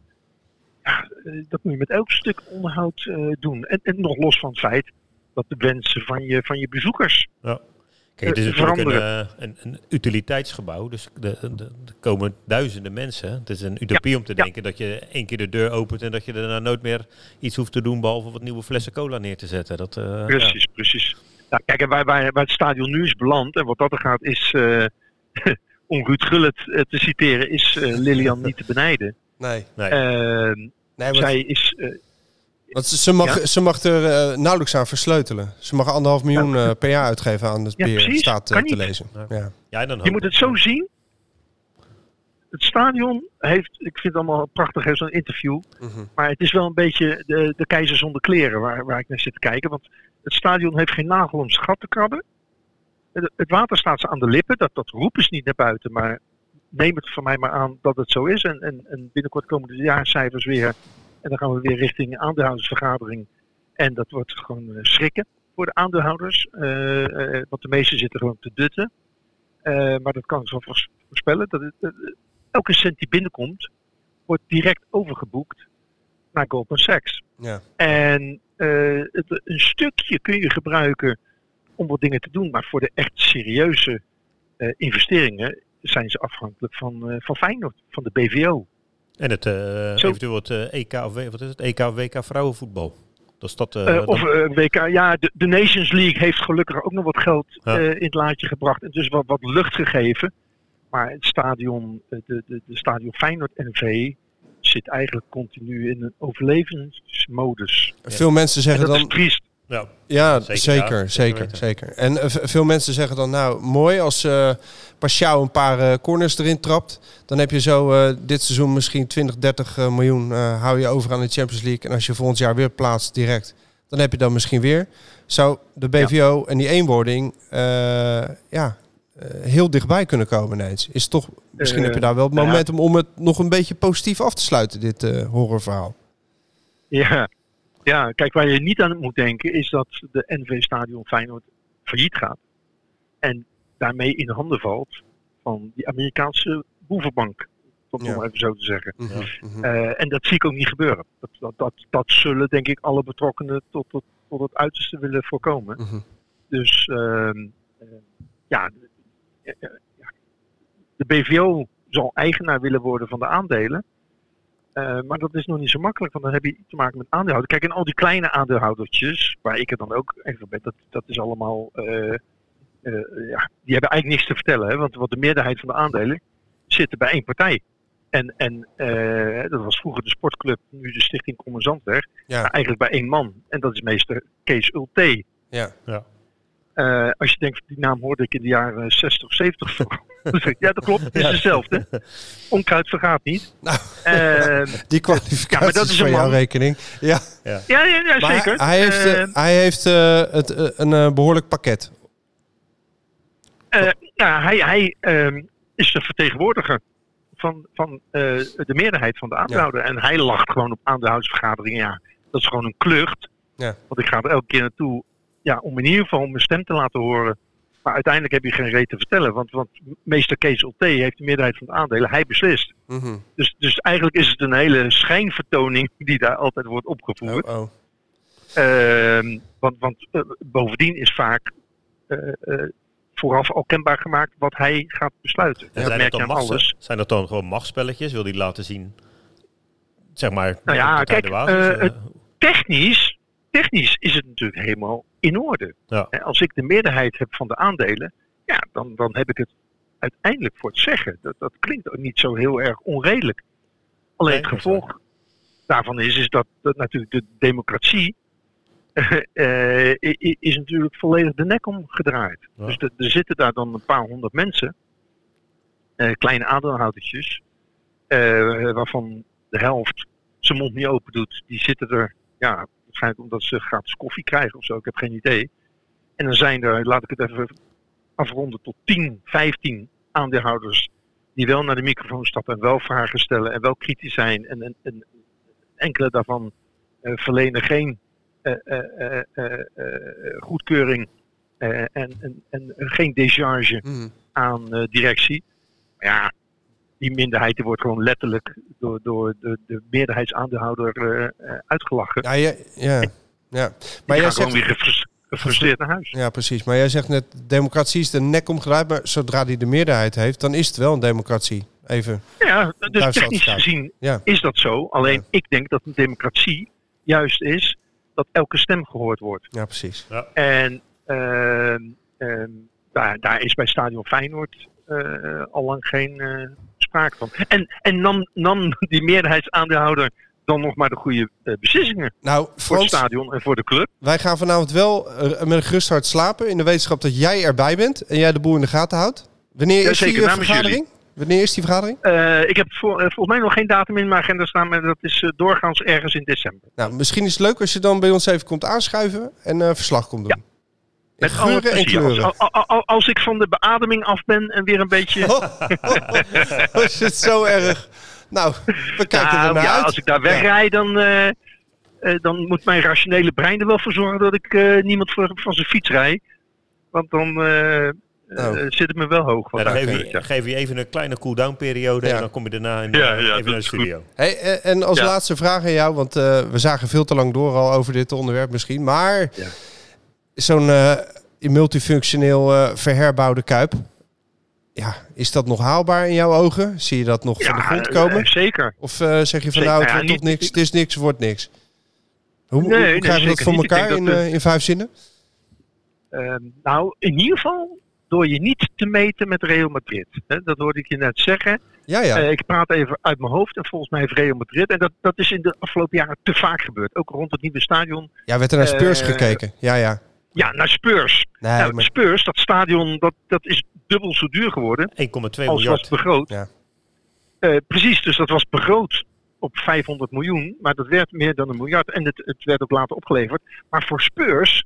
ja, eh, dat moet je met elk stuk onderhoud eh, doen. En, en nog los van het feit dat de wensen van je, van je bezoekers Kijk, het is Eh, natuurlijk een, eh, een, een utiliteitsgebouw, dus er komen duizenden mensen. Het is een utopie om te ja. denken dat je één keer de deur opent en dat je daarna nooit meer iets hoeft te doen behalve wat nieuwe flessen cola neer te zetten. Dat, eh, Precies, precies. Nou, kijk, en waar, waar, waar het stadion nu is beland, en wat dat er gaat, is, eh om Ruud Gullit eh, te citeren, is eh, Lilian niet te benijden. Nee. Nee. Ehm, nee want, zij is, want ze, mag, Ja? ze mag er eh, nauwelijks aan versleutelen. Ze mag anderhalf miljoen eh, per jaar uitgeven aan het Ja, beheer. precies. Staat Kan te niet. lezen. Ja. Ja. dan je moet het zo zien. Het stadion heeft, ik vind het allemaal prachtig, zo'n interview. Mhm. Maar het is wel een beetje de, de keizer zonder kleren waar, waar ik naar zit te kijken. Want het stadion heeft geen nagel om zijn gat te krabben. Het, water staat ze aan de lippen. Dat, dat roepen ze niet naar buiten. Maar neem het van mij maar aan dat het zo is. En, en, en binnenkort komen de jaarcijfers weer En dan gaan we weer richting aandeelhoudersvergadering. En dat wordt gewoon eh, schrikken voor de aandeelhouders. Eh, eh, want de meesten zitten gewoon te dutten. Maar dat kan ik zo voors- voorspellen. Dat het, elke cent die binnenkomt, wordt direct overgeboekt naar Goldman Sachs. Ja. En eh, het, een stukje kun je gebruiken om wat dingen te doen. Maar voor de echt serieuze eh, investeringen zijn ze afhankelijk van, eh, van Feyenoord, van de BVO. En het, eventueel het EK of W- wat is het? EK of WK vrouwenvoetbal. Dat is dat. dan- of WK, ja, de, de Nations League heeft gelukkig ook nog wat geld Ja. in het laadje gebracht. En dus wat, wat lucht gegeven. Maar het stadion, de, de, de stadion Feyenoord NV zit eigenlijk continu in een overlevingsmodus. Veel mensen En zeggen dat is dan... triest. ja. Ja, Zeker, zeker, ja, zeker. En eh, veel mensen zeggen dan, nou, mooi als eh Pashao een paar eh, corners erin trapt. Dan heb je zo eh, dit seizoen misschien 20, 30 eh, miljoen eh, hou je over aan de Champions League. En als je volgend jaar weer plaatst direct, dan heb je dan misschien weer. Zou de BVO en die eenwording eh, ja, heel dichtbij kunnen komen ineens. Is toch, misschien Eh, heb je daar wel het nou ja. momentum om het nog een beetje positief af te sluiten, dit eh, horrorverhaal. Ja. ja, kijk, waar je niet aan moet denken is dat de NV-stadion Feyenoord failliet gaat. En daarmee in de handen valt van die Amerikaanse boevenbank. Om het Ja. maar even zo te zeggen. Mhm, mhm. Eh, en dat zie ik ook niet gebeuren. Dat, dat, dat, dat zullen denk ik alle betrokkenen tot, tot, tot het uiterste willen voorkomen. Mhm. Dus ehm, eh, eh, eh, ja, de BVO zal eigenaar willen worden van de aandelen. Eh, maar dat is nog niet zo makkelijk, want dan heb je te maken met aandeelhouders. Kijk, en al die kleine aandeelhoudertjes, waar ik er dan ook een van ben, dat, dat is allemaal. eh, eh, ja, die hebben eigenlijk niks te vertellen. Hè? Want, want de meerderheid van de aandelen zitten bij één partij. En, en eh, dat was vroeger de sportclub, nu de Stichting Common Zandweg. Ja. Maar eigenlijk bij één man. En dat is meester Kees Ulte. Ja. Eh, als je denkt, die naam hoorde ik in de jaren 60 of 70 voor. Dan zeg ik, ja, dat klopt, het is dezelfde. Onkruid vergaat niet. Nou. Ehm, Die kwalificatie Ja, maar dat is een jouw rekening. Ja. ja, ja, ja, zeker. Hij, hij heeft, eh, Ehm, hij heeft eh, het, een eh, behoorlijk pakket. Eh, ja, hij, hij ehm, is de vertegenwoordiger van, van eh, de meerderheid van de aandeelhouder. En hij lacht gewoon op aandeelhoudersvergaderingen. Ja, dat is gewoon een klucht. Ja. Want ik ga er elke keer naartoe ja, om in ieder geval mijn stem te laten horen. Maar uiteindelijk heb je geen reet te vertellen. Want, want meester Kees Ulte heeft de meerderheid van de aandelen. Hij beslist. Mhm. Dus, dus eigenlijk is het een hele schijnvertoning die daar altijd wordt opgevoerd. Oh, oh. Ehm, want want eh, bovendien is vaak eh, eh, vooraf al kenbaar gemaakt wat hij gaat besluiten. En dat zijn, merk dat dan alles. zijn dat dan gewoon machtsspelletjes? Wil hij laten zien? Zeg maar. Nou ja, kijk, Technisch, technisch is het natuurlijk helemaal in orde. Ja. Als ik de meerderheid heb van de aandelen, ja, dan, dan heb ik het uiteindelijk voor het zeggen. Dat, dat klinkt ook niet zo heel erg onredelijk. Alleen het gevolg daarvan is, is dat, dat natuurlijk de democratie eh, i- is natuurlijk volledig de nek omgedraaid. Ja. Dus de- er zitten daar dan een paar honderd mensen, eh, kleine aandeelhoudertjes, eh, waarvan de helft zijn mond niet open doet. Die zitten er, ja, waarschijnlijk omdat ze gratis koffie krijgen of zo, ik heb geen idee. En dan zijn er, laat ik het even afronden, tot 10, 15 aandeelhouders die wel naar de microfoon stappen en wel vragen stellen en wel kritisch zijn. En, en, en enkele daarvan eh, verlenen geen eh, eh, goedkeuring en, en, en geen décharge Mhm. aan directie. Maar ja, die minderheid die wordt gewoon letterlijk door, door de, de meerderheidsaandeelhouder eh, eh, uitgelachen. Ja, ja, ja. ja. Maar jij gewoon zegt, weer gefrus- gefrustreerd naar huis. ja, precies. Maar jij zegt net, democratie is de nek omgedraaid. Maar zodra die de meerderheid heeft, dan is het wel een democratie. Even. Ja, dus technisch gezien Ja. is dat zo. Alleen Ja. ik denk dat een democratie juist is dat elke stem gehoord wordt. Ja, precies. En ehm, ehm, daar, daar is bij Stadion Feyenoord eh, al lang geen eh, sprake van. En, en nam, nam die meerderheidsaandeelhouder dan nog maar de goede eh, beslissingen Nou, voor het stadion en voor de club? wij gaan vanavond wel eh, met een gerust hart slapen. In de wetenschap dat jij erbij bent en jij de boel in de gaten houdt. Wanneer Ja, is die zeker, eh, vergadering? Wanneer is die vergadering? Ik heb volgens mij nog geen datum in mijn agenda staan, maar dat is doorgaans ergens in december. Nou, misschien is het leuk als je dan bij ons even komt aanschuiven en verslag komt doen. Met alle geuren en. Als, als ik van de beademing af ben en weer een beetje. Oh, is het zo erg? Nou, we kijken Nou, er naar ja, uit. als ik daar wegrijd, dan, eh, eh, dan moet mijn rationele brein er wel voor zorgen dat ik eh, niemand voor, van zijn fiets rijd. Want dan Oh. zit het me wel hoog. Ja, dan geef, je, ja. geef je even een kleine cool-down periode Ja. en dan kom je daarna in, Ja, ja, dat even naar de studio. Hey, en als Ja. laatste vraag aan jou, want eh, we zagen veel te lang door al over dit onderwerp misschien. Maar Ja. Zo'n eh, multifunctioneel eh, verherbouwde kuip, ja, is dat nog haalbaar in jouw ogen? Zie je dat nog van de grond eh, komen? zeker. Of zeg je van Zeker. nou, het Ja, wordt tot niks, het is niks, wordt niks? Hoe, Nee, hoe nee, krijgen we dat voor niet. Elkaar in, dat in vijf zinnen? Ehm, nou, in ieder geval door je niet te meten met Real Madrid. Dat hoorde ik je net zeggen. Ja, ja. Ik praat even uit mijn hoofd en volgens mij heeft Real Madrid. En dat, dat is in de afgelopen jaren te vaak gebeurd. Ook rond het nieuwe stadion. ja, werd er naar Spurs gekeken. Ja, ja. Ja, naar Spurs. Nee, nou, maar, Spurs, dat stadion, dat, dat is dubbel zo duur geworden 1,2 als was miljard. begroot. Ja. Eh, precies, dus dat was begroot op 500 miljoen. Maar dat werd meer dan een miljard. En het, het werd ook later opgeleverd. Maar voor Spurs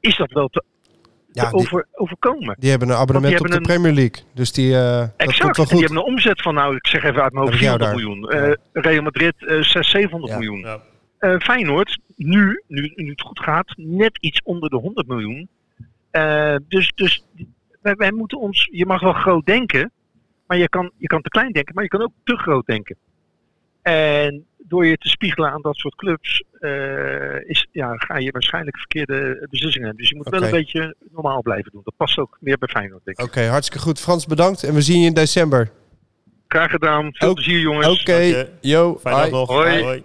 is dat wel te, te ja, die, over, overkomen. die hebben een abonnement op de een- Premier League. Dus die, eh, dat komt Exact. wel En die goed. hebben een omzet van, nou, ik zeg even uit mijn hoofd, Heb ik jou 400 daar? miljoen. Eh, Real Madrid eh 600, 700 Ja. miljoen. Ja. Eh, Feyenoord, nu, nu, nu het goed gaat, net iets onder de 100 miljoen. Eh, dus dus wij, wij moeten ons, je mag wel groot denken, maar je kan, je kan te klein denken, maar je kan ook te groot denken. En door je te spiegelen aan dat soort clubs, eh, is, ja, ga je waarschijnlijk verkeerde beslissingen hebben. Dus je moet wel een beetje normaal blijven doen. Dat past ook meer bij Feyenoord, denk ik. Oké, hartstikke goed. Frans, bedankt. En we zien je in december. Graag gedaan. Veel plezier, jongens. Oké, je. yo, Fijne dag bye. nog. Hoi.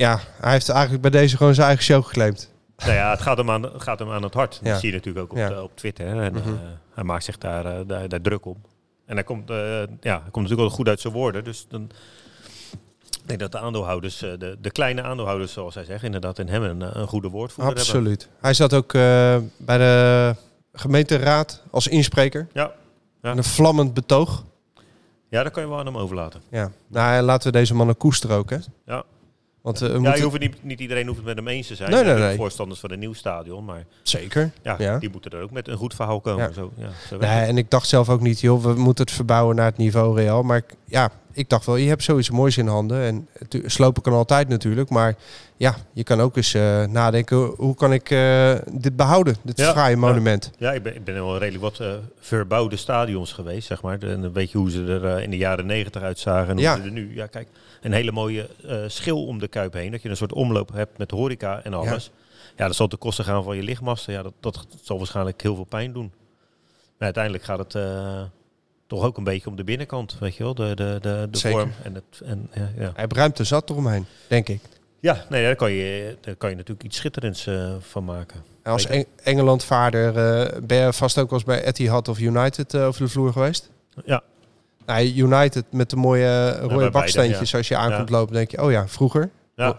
Ja, hij heeft eigenlijk bij deze gewoon zijn eigen show geclaimd. Nou ja, het gaat hem aan, het gaat hem aan het hart. Ja. Dat zie je natuurlijk ook op, Ja. de- op Twitter. hè. En, Mhm. eh, hij maakt zich daar, eh, daar, daar druk om. En hij komt, eh, ja, hij komt natuurlijk wel goed uit zijn woorden. Dus dan, ik denk dat de aandeelhouders, eh, de, de kleine aandeelhouders zoals hij zegt, inderdaad in hem een, een goede woordvoerder hebben. Absoluut. Hij zat ook eh, bij de gemeenteraad als inspreker. Ja. Ja. En Een vlammend betoog. Ja, daar kan je wel aan hem overlaten. Ja. Nou, laten we deze mannen koesteren ook, hè? Ja. Want eh, Ja, moeten... je hoeft niet, niet iedereen hoeft het met hem eens te zijn. Nee, nee, nee. Voorstanders van een nieuw stadion, maar Zeker. ja, Ja. die moeten er ook met een goed verhaal komen. Ja. Zo, ja, zo Nee, en ik dacht zelf ook niet, joh, we moeten het verbouwen naar het niveau Real. Maar ja, ik dacht wel, je hebt zoiets moois in handen. En slopen kan altijd natuurlijk. Maar ja, je kan ook eens eh, nadenken, hoe kan ik eh, dit behouden? Dit Ja, fraaie monument. Ja, ik ben, ik ben wel redelijk wat verbouwde stadions geweest, zeg maar. En dan weet je hoe ze er in de jaren negentig uitzagen en hoe Ja. ze er nu... Ja, kijk, een hele mooie eh, schil om de Kuip heen. Dat je een soort omloop hebt met horeca en alles. Ja, dat zal ten koste gaan van je lichtmasten. Ja, dat, dat zal waarschijnlijk heel veel pijn doen. Maar uiteindelijk gaat het eh, toch ook een beetje om de binnenkant, weet je wel. De, de, de, de Zeker. vorm en het... En, ja, ja. Hij ruimte zat eromheen, denk ik. ja, nee, daar kan je, daar kan je natuurlijk iets schitterends eh, van maken. En als. Eng- Engeland-vaarder ben je vast ook wel eens bij Etihad of United over de vloer geweest? Ja, United met de mooie eh, rode baksteentjes ja. als je aankomt Ja. lopen, denk je, oh ja, vroeger.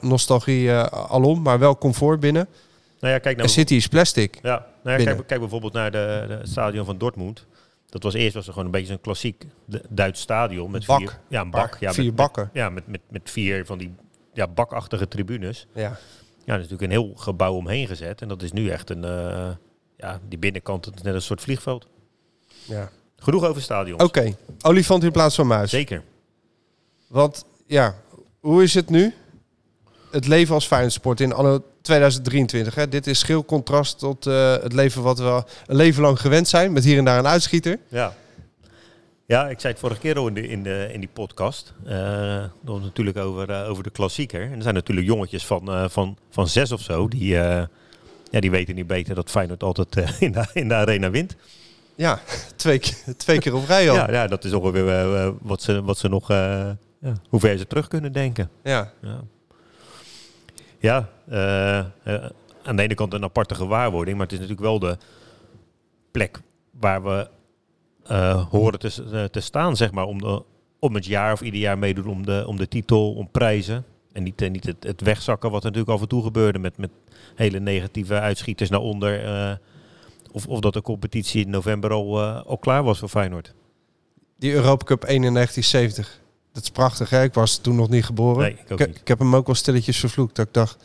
Nostalgie eh, alom, maar wel comfort binnen. Nou ja, kijk En nou... City is plastic. Ja, nou kijk, kijk bijvoorbeeld naar de, stadion van Dortmund. Dat was eerst was er gewoon een beetje een klassiek Duits stadion met Bak. vier, ja, een bak, ja, vier met, bakken. Met, ja, met, met, met vier van die ja, bakachtige tribunes. Ja. Ja, er is natuurlijk een heel gebouw omheen gezet en dat is nu echt een, eh, ja, die binnenkant net een soort vliegveld. ja. Genoeg over stadions. Oké, olifant in plaats van muis. Zeker. Want ja, hoe is het nu? Het leven als Feyenoordsport in anno 2023. Hè? Dit is schil contrast tot eh, het leven wat we een leven lang gewend zijn. Met hier en daar een uitschieter. Ja. Ja, ik zei het vorige keer al in, de, in, de, in die podcast. eh dat was natuurlijk over, eh, over de klassieker. En er zijn natuurlijk jongetjes van, van, van zes of zo. Die, ja, die weten niet beter dat Feyenoord altijd in, de, in de arena wint. Ja, twee, keer- twee keer op rij al. Ja, ja, dat is ongeveer eh, wat, ze, wat ze nog... eh, ja, hoe ver ze terug kunnen denken. Ja. Ja, ja aan de ene kant een aparte gewaarwording. Maar het is natuurlijk wel de plek waar we eh, horen te, te staan, zeg maar. Om, de, om het jaar of ieder jaar meedoen om de, om de titel, om prijzen. En niet, niet het, het wegzakken wat er natuurlijk af en toe gebeurde met, met hele negatieve uitschieters naar onder. Of, of dat de competitie in november al, eh, al klaar was voor Feyenoord. Die Europa Cup 1 in 1970. Dat is prachtig, hè? Ik was toen nog niet geboren. Nee, ik ook ik, niet. ik heb hem ook wel stilletjes vervloekt. Dat ik dacht,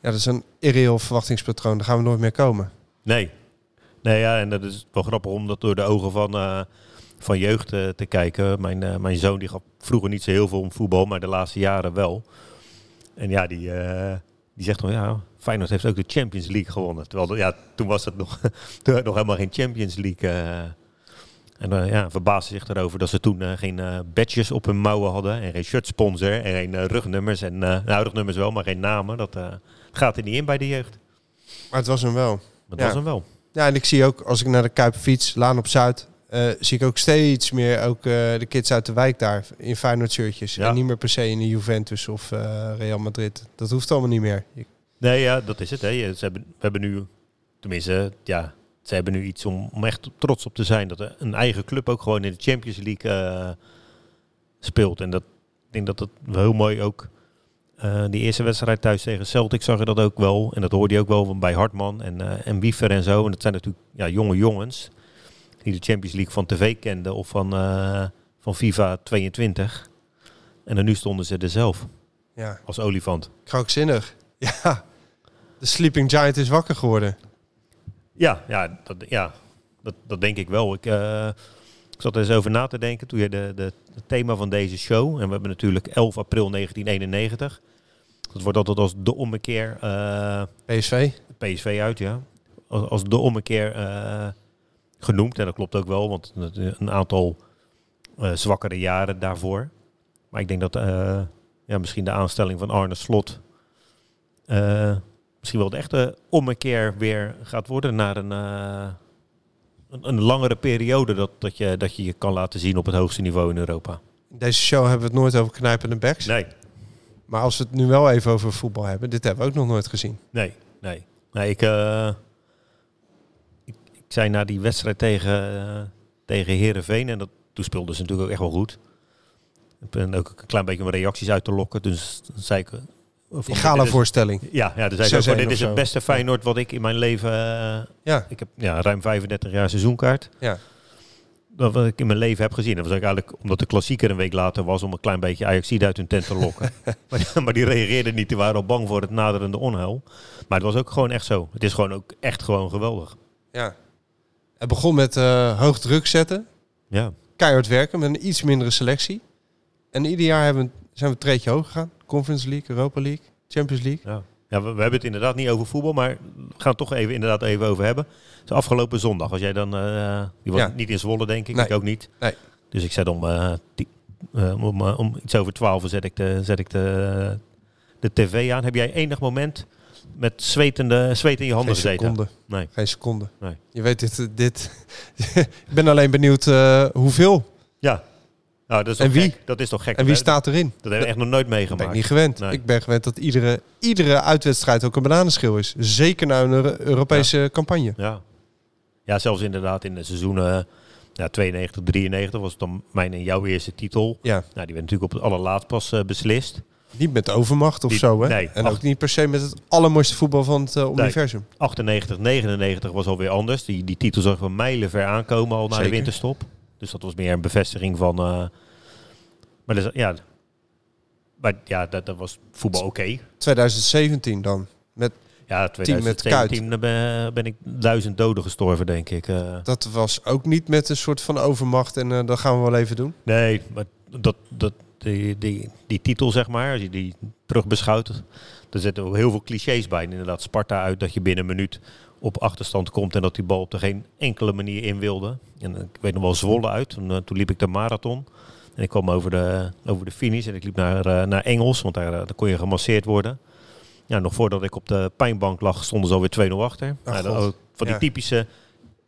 ja, dat is een irreëel verwachtingspatroon. Daar gaan we nooit meer komen. Nee. Nee, ja, en dat is wel grappig om dat door de ogen van, eh, van jeugd eh, te kijken. Mijn, mijn zoon die gaf vroeger niet zo heel veel om voetbal, maar de laatste jaren wel. En ja, die, die zegt dan, ja, Feyenoord heeft ook de Champions League gewonnen. Terwijl, ja, toen was het nog, toen nog helemaal geen Champions League. eh. en uh, ja, verbaasde zich erover dat ze toen eh, geen badges op hun mouwen hadden. En geen shirtsponsor en geen rugnummers. En, nou, rugnummers wel, maar geen namen. Dat gaat er niet in bij de jeugd. Maar het was hem wel. Dat Ja. was hem wel. Ja, en ik zie ook, als ik naar de Kuip fiets, Laan op Zuid, eh, zie ik ook steeds meer ook, eh, de kids uit de wijk daar in Feyenoord shirtjes. Ja. En niet meer per se in de Juventus of eh, Real Madrid. Dat hoeft allemaal niet meer. Nee, ja, dat is het. Hè. Ze hebben, we hebben nu, tenminste, ja, ze hebben nu iets om, om echt trots op te zijn. Dat een eigen club ook gewoon in de Champions League speelt. En dat, ik denk dat wel heel mooi ook, die eerste wedstrijd thuis tegen Celtic zag je dat ook wel. En dat hoorde je ook wel van bij Hartman en, en Wiever en zo. En dat zijn natuurlijk ja, jonge jongens die de Champions League van tv kenden of van, eh, van FIFA 22. En dan nu stonden ze er zelf Ja, als olifant. krankzinnig. Ja, de Sleeping Giant is wakker geworden. Ja, ja, dat, ja dat, dat denk ik wel. Ik, eh, ik zat er eens over na te denken toen je de, de, het thema van deze show. En we hebben natuurlijk 11 april 1991. Dat wordt altijd als de ommekeer eh, PSV. PSV uit, ja. Als, als de ommekeer genoemd. En dat klopt ook wel, want een aantal eh, zwakkere jaren daarvoor. Maar ik denk dat eh, ja, misschien de aanstelling van Arne Slot eh, misschien wel de echte ommekeer weer gaat worden naar een, een, een langere periode dat, dat, je, dat je je kan laten zien op het hoogste niveau in Europa. In deze show hebben we het nooit over knijpende backs. Nee, Maar als we het nu wel even over voetbal hebben, dit hebben we ook nog nooit gezien. Nee, nee. nee ik zei na die wedstrijd tegen, uh, tegen Herenveen en dat, toen speelden ze natuurlijk ook echt wel goed. Ik ben ook een klein beetje om reacties uit te lokken. Dus zei ik... eh, Die gala dit is- voorstelling. Ja, ja dus zei 6-1 ze ook, dit is het beste Feyenoord wat ik in mijn leven... eh, Ja, ik heb ja, ruim 35 jaar seizoenkaart. ja. Dat wat ik in mijn leven heb gezien. Dat was eigenlijk omdat de klassieker een week later was om een klein beetje Ajax uit hun tent te lokken. maar, die- maar die reageerden niet. Die waren al bang voor het naderende onheil. Maar het was ook gewoon echt zo. Het is gewoon ook echt gewoon geweldig. ja. Het begon met eh, hoog druk zetten. Ja. keihard werken met een iets mindere selectie. En ieder jaar hebben, zijn we een treedje hoger gegaan. Conference League, Europa League, Champions League. Ja, ja we, we hebben het inderdaad niet over voetbal, maar we gaan het toch even, inderdaad even over hebben. Dus afgelopen zondag, als jij dan, eh die was Ja. niet in Zwolle denk ik, Nee. ik ook niet. Nee. Dus ik zet om, eh, die, om, om iets over twaalf zet ik, de, zet ik de, de tv aan. Heb jij enig moment met zwetende, zweet in je handen Geen seconde. Nee. Geen seconde. Nee. Je weet dit. dit ik ben alleen benieuwd eh, hoeveel Ja. Nou, dat is En wie? gek? Dat is toch gek? en wie staat erin. Dat hebben we echt nog nooit ben meegemaakt. ik niet gewend. Nee. Ik ben gewend dat iedere, iedere uitwedstrijd ook een bananenschil is. Zeker na een Euro- Europese campagne. Ja. ja, zelfs inderdaad in de seizoenen ja, 92, 93 was het dan mijn en jouw eerste titel. Ja, Nou, die werd natuurlijk op het allerlaatst pas eh, beslist. Niet met overmacht of Niet- zo. Hè? nee, en ook niet per se met het allermooiste voetbal van het eh, universum. 98, 99 was alweer anders. Die, die titel zag van mijlen ver aankomen al na de winterstop. Dus dat was meer een bevestiging van... eh, maar dus, ja, maar ja dat, dat was voetbal oké. 2017 dan. Met, Ja, met 2017 ben, ben ik duizend doden gestorven, denk ik. eh. dat was ook niet met een soort van overmacht. En eh, dat gaan we wel even doen. Nee, maar dat, dat, die, die, die titel, zeg maar, als je die terug beschouwt, er zitten ook heel veel clichés bij. Inderdaad, Sparta uit dat je binnen een minuut op achterstand komt en dat die bal op de geen enkele manier in wilde. En ik weet nog wel Zwolle uit, toen, eh, toen liep ik de marathon. En ik kwam over de, over de finish en ik liep naar, eh, naar Engels, want daar, eh, daar kon je gemasseerd worden. Ja, nog voordat ik op de pijnbank lag, stonden ze alweer 2-0 achter. Ach, dat ook van die Ja. typische,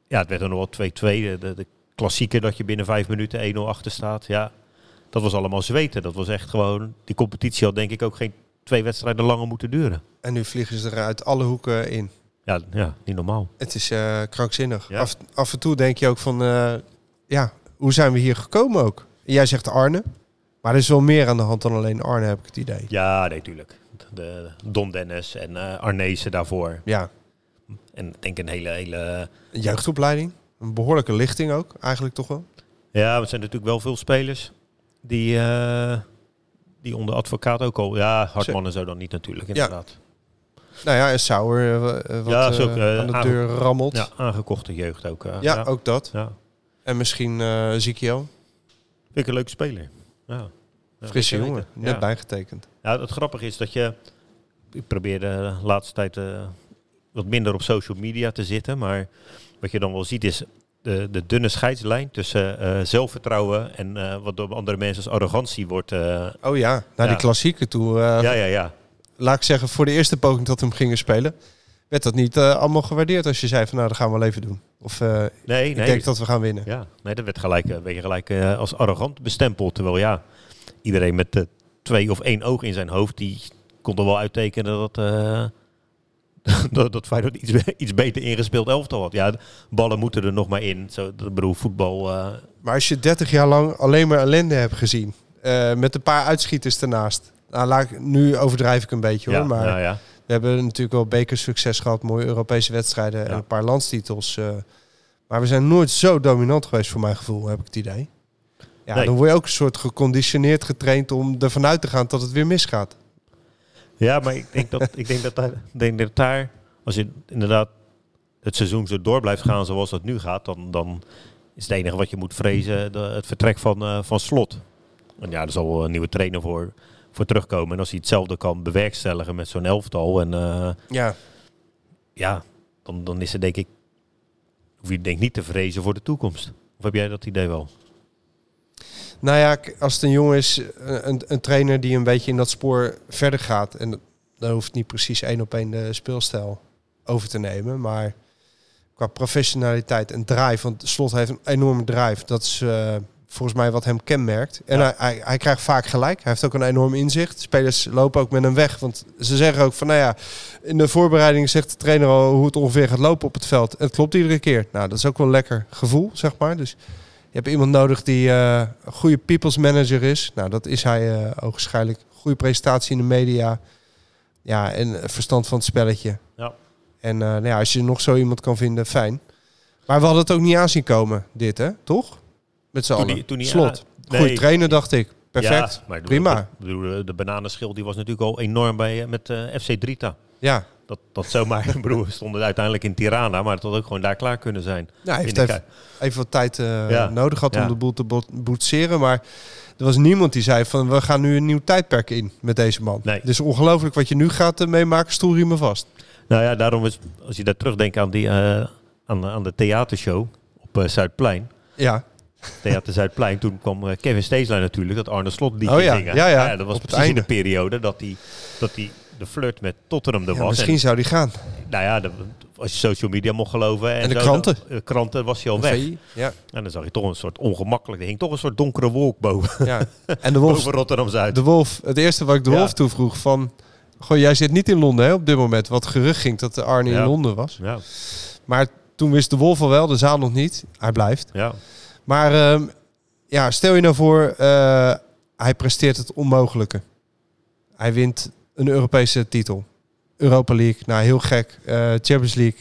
ja, het werd er nog wel 2-2. De, de, de klassieker dat je binnen vijf minuten 1-0 achter staat. Ja, dat was allemaal zweten. Dat was echt gewoon, die competitie had denk ik ook geen twee wedstrijden langer moeten duren. En nu vliegen ze er uit alle hoeken in. Ja, ja niet normaal. Het is eh, krankzinnig. Ja. Af, af en toe denk je ook van, eh, ja, hoe zijn we hier gekomen ook? Jij zegt Arne, maar er is wel meer aan de hand dan alleen Arne, heb ik het idee. Ja, nee, tuurlijk. De Don Dennis en eh Arnezen daarvoor. Ja, En ik denk een hele, hele... een jeugdopleiding, een behoorlijke lichting ook, eigenlijk toch wel. Ja, het zijn natuurlijk wel veel spelers die, eh, die onder advocaat ook al... Ja, Hartman en zo dan niet natuurlijk, inderdaad. Nou ja, en Sauer, eh, wat Ja, ook, aan de deur rammelt. Ja, Ja, aangekochte jeugd ook. eh, ook dat. ja. En misschien eh Zikio. Vind ik een leuke speler. Ja. Ja, Frisse jongen. Net Ja. bijgetekend. Ja, het grappige is dat je... Ik probeer de laatste tijd wat minder op social media te zitten. Maar wat je dan wel ziet is de, de dunne scheidslijn tussen eh, zelfvertrouwen en eh, wat door andere mensen als arrogantie wordt... eh, Oh ja, naar Ja. die klassieker toe. ja, ja, ja. Laat ik zeggen, voor de eerste poging dat we hem gingen spelen... werd dat niet allemaal gewaardeerd als je zei van nou, dat gaan we wel even doen. Of eh, Nee, ik nee. denk dat we gaan winnen. Ja, nee, dat werd gelijk, eh, werd je gelijk als arrogant bestempeld. Terwijl ja, iedereen met twee of één oog in zijn hoofd, die kon er wel uittekenen dat, dat, dat Feyenoord iets, iets beter ingespeeld elftal had. Ja, ballen moeten er nog maar in. Zo, dat bedoel, voetbal... eh, Maar als je 30 jaar lang alleen maar ellende hebt gezien... eh, met een paar uitschieters ernaast... Nou, laat ik, nu overdrijf ik een beetje hoor, ja, maar... nou ja. We hebben natuurlijk wel bekersucces gehad, mooie Europese wedstrijden en een paar landstitels. eh. maar we zijn nooit zo dominant geweest voor mijn gevoel, heb ik het idee. Ja, Nee. dan word je ook een soort geconditioneerd getraind om ervan uit te gaan dat het weer misgaat. Ja, maar ik denk dat, ik denk dat, daar, denk dat daar, als je inderdaad het seizoen zo door blijft gaan zoals dat nu gaat, dan, dan is het enige wat je moet vrezen de, het vertrek van, eh, van slot. En ja, er zal wel een nieuwe trainer voor, voor terugkomen. En als hij hetzelfde kan bewerkstelligen met zo'n elftal, en eh, Ja, ja, dan, dan is het denk ik, hoef je denk ik niet te vrezen voor de toekomst. Of heb jij dat idee wel? Nou ja, als het een jongen is, eh, een, een trainer die een beetje in dat spoor verder gaat. En dan hoeft niet precies één op één de speelstijl over te nemen. Maar qua professionaliteit en drive, want Slot heeft een enorme drive. Dat is eh, volgens mij wat hem kenmerkt. En Ja. hij, hij, hij krijgt vaak gelijk. Hij heeft ook een enorm inzicht. Spelers lopen ook met hem weg. Want ze zeggen ook van, nou ja, in de voorbereiding zegt de trainer al hoe het ongeveer gaat lopen op het veld. En het klopt iedere keer. Nou, dat is ook wel een lekker gevoel, zeg maar. Dus hebt iemand nodig die eh, een goede people's manager is. Nou, dat is hij eh ogenschijnlijk. Goede presentatie in de media. Ja, en verstand van het spelletje. Ja. En eh, nou ja, als je nog zo iemand kan vinden, fijn. Maar we hadden het ook niet aanzien komen, dit hè? Toch? Met z'n allen. die- toen die- Slot. Goeie nee. trainer, dacht ik. Perfect. Ja, maar ik Prima. de, de bananenschil die was natuurlijk al enorm bij, eh, met eh, FC Drita. Ja. Dat, dat zomaar, ik bedoel, we stonden uiteindelijk in Tirana, maar het had ook gewoon daar klaar kunnen zijn. Hij In heeft even, even wat tijd eh, Ja. nodig gehad om Ja. de boel te bo- boetseren. Maar er was niemand die zei van we gaan nu een nieuw tijdperk in met deze man. Nee. Het is ongelooflijk wat je nu gaat eh, meemaken. Stoelriemen vast. Nou ja, daarom is, als je daar terugdenkt aan, die, eh, aan, aan de theatershow op Zuidplein. Ja. Theater Zuidplein, toen kwam Kevin Steeslein natuurlijk, dat Arne Slot liedje Oh ja, zingen. ja, ja. dat was Op precies in de periode dat hij dat die de flirt met Tottenham er Ja, was. misschien zou die gaan. Nou ja, de, als je social media mocht geloven. En, En de zo, kranten. dan- de kranten was hij al De weg. VI, Ja. En dan zag je toch een soort ongemakkelijk. Er hing toch een soort donkere wolk boven, ja. En de Wolf, boven Rotterdam Zuid. de Wolf, het eerste wat ik de Ja. Wolf toevroeg van... Goh, jij zit niet in Londen hè, op dit moment. Wat gerucht ging dat de Arne in. Londen was. Ja, Maar toen wist de Wolf al wel, de zaal nog niet. Hij blijft. ja. Maar ehm, ja, stel je nou voor, eh, hij presteert het onmogelijke. Hij wint een Europese titel. Europa League, nou heel gek. Eh, Champions League,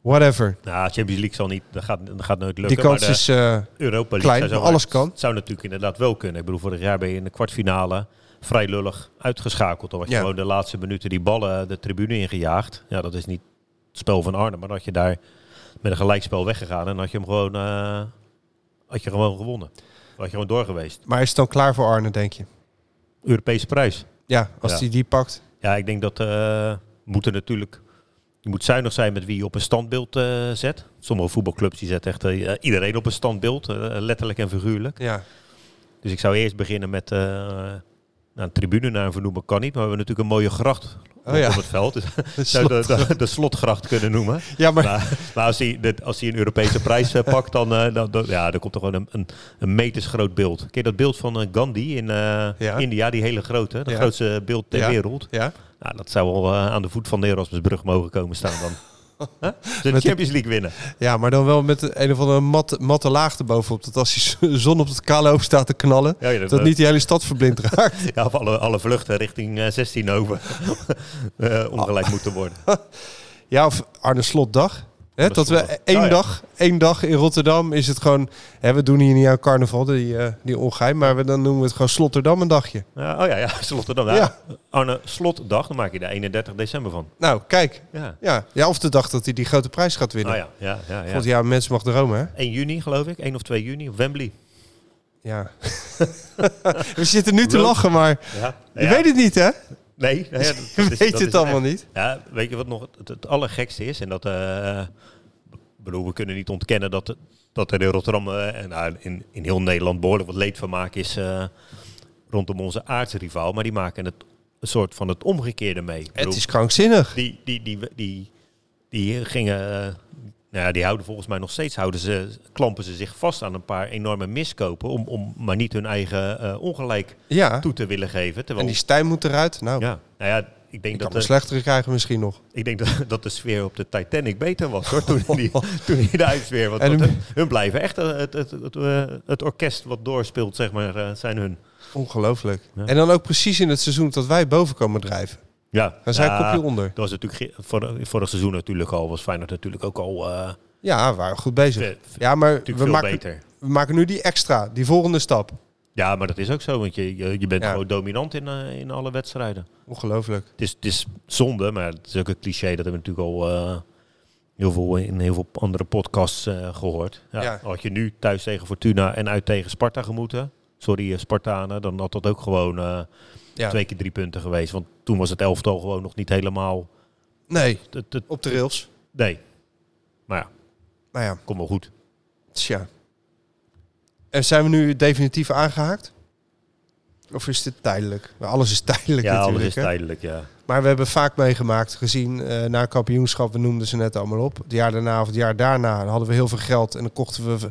whatever. Nou, Champions League zal niet, dat gaat, dat gaat nooit lukken. Die kans maar de is... eh, Europa League klein, zou, alles kan. zou natuurlijk inderdaad wel kunnen. Ik bedoel, vorig jaar ben je in de kwartfinale vrij lullig uitgeschakeld. Dan was je Ja. gewoon de laatste minuten die ballen de tribune ingejaagd. Ja, dat is niet het spel van Arne, maar dan had je daar met een gelijkspel weggegaan en had je hem gewoon, eh, had je gewoon gewonnen. Had je gewoon door geweest. maar is het dan klaar voor Arne, denk je? Europese prijs. Ja, als Ja. hij die pakt. Ja, ik denk dat eh moeten natuurlijk. Je moet zuinig zijn met wie je op een standbeeld eh, zet. Sommige voetbalclubs die zetten echt eh, iedereen op een standbeeld, letterlijk en figuurlijk. Ja. Dus ik zou eerst beginnen met nou, een tribune naar vernoemen kan niet, maar we hebben natuurlijk een mooie gracht Oh ja. op het veld. Dus zou je de, de, de slotgracht kunnen noemen. Ja, maar... Maar, maar als, hij, de, als hij een Europese prijs eh, pakt, dan, eh, dan, dan- ja, dan komt er gewoon een, een, een metersgroot beeld. Ken je dat beeld van eh, Gandhi in Ja. India, die hele grote, dat Ja. grootste beeld ter wereld? Ja? Nou, dat zou wel aan de voet van de Erasmusbrug mogen komen staan dan. Huh? De Met Champions League winnen. ja, maar dan wel met een of andere matte, matte laag erbovenop. Dat als die zon op het kale hoofd staat te knallen... Ja, dat, dat niet die hele stad verblind raakt. ja, of alle, alle vluchten richting eh, 16 over eh, ongelijk moeten worden. Ja, of Arne Slotdag. Hè, dat we één, dag, één dag in Rotterdam is het gewoon... Hè, we doen hier niet aan carnaval, die, eh, die ongeheim. Maar we, dan noemen we het gewoon Slotterdam een dagje. Ja, oh ja, ja, Slotterdam. Ja. Ja. Arne, slotdag, dan maak je daar 31 december van. Nou, kijk. Ja. Ja, ja of de dag dat hij die grote prijs gaat winnen. Oh ja, ja, ja. ja. Want ja, mensen mag dromen, hè? 1 juni geloof ik, 1 of 2 juni, Wembley. Ja. we zitten nu te lachen, maar Ja. je weet het niet, hè? Nee, nou ja, dat- Je dat is- weet dat het allemaal echt- niet. Ja, weet je wat nog het, het allergekste is? En dat, ik bedoel, we kunnen niet ontkennen dat, dat er in Rotterdam eh, en nou, in, in heel Nederland behoorlijk wat leedvermaak is eh, rondom onze aardsrivaal. Maar die maken het een soort van het omgekeerde mee. Het bedoel, is krankzinnig. die, die, die, die, die gingen, eh, nou ja, die houden volgens mij nog steeds, houden ze, klampen ze zich vast aan een paar enorme miskopen om, om maar niet hun eigen eh, ongelijk Ja, toe te willen geven. en Terwijl, die Stijn moet eruit. Nou, ja, nou ja, ik denk ik dat kan een de, slechtere krijgen misschien nog. ik denk dat, dat de sfeer op de Titanic beter was hoor, toen die, toen die eruit sfeer. Want En de- hun blijven echt eh, het, het, het, eh, het orkest wat doorspeelt, zeg maar, zijn hun. Ongelooflijk. Ja. En dan ook precies in het seizoen dat wij boven komen drijven. Ja, Dan zijn ja, kopje onder. Dat was natuurlijk vorig, vorig seizoen natuurlijk al, was Feyenoord natuurlijk ook al eh, Ja, we waren goed bezig. ve- Ja, maar we maken, beter. we maken nu die extra, die volgende stap. Ja, maar dat is ook zo, want je, je, je bent Ja. gewoon dominant in, eh, in alle wedstrijden. Ongelooflijk. Het is, het is zonde, maar het is ook een cliché. Dat hebben we natuurlijk al eh, heel veel in heel veel andere podcasts eh, gehoord. Ja, Ja. Had je nu thuis tegen Fortuna en uit tegen Sparta gemoeten, sorry Spartanen, dan had dat ook gewoon Ja. twee keer drie punten geweest. Want toen was het elftal gewoon nog niet helemaal... Nee, Het, het, op de rails. nee, maar ja, Nou ja, komt wel goed. tja. En zijn we nu definitief aangehaakt? Of is dit tijdelijk? Alles is tijdelijk Ja, alles is hè? tijdelijk, ja. Maar we hebben vaak meegemaakt, gezien eh, na kampioenschap, we noemden ze net allemaal op. Het jaar daarna of het jaar daarna dan hadden we heel veel geld en dan kochten we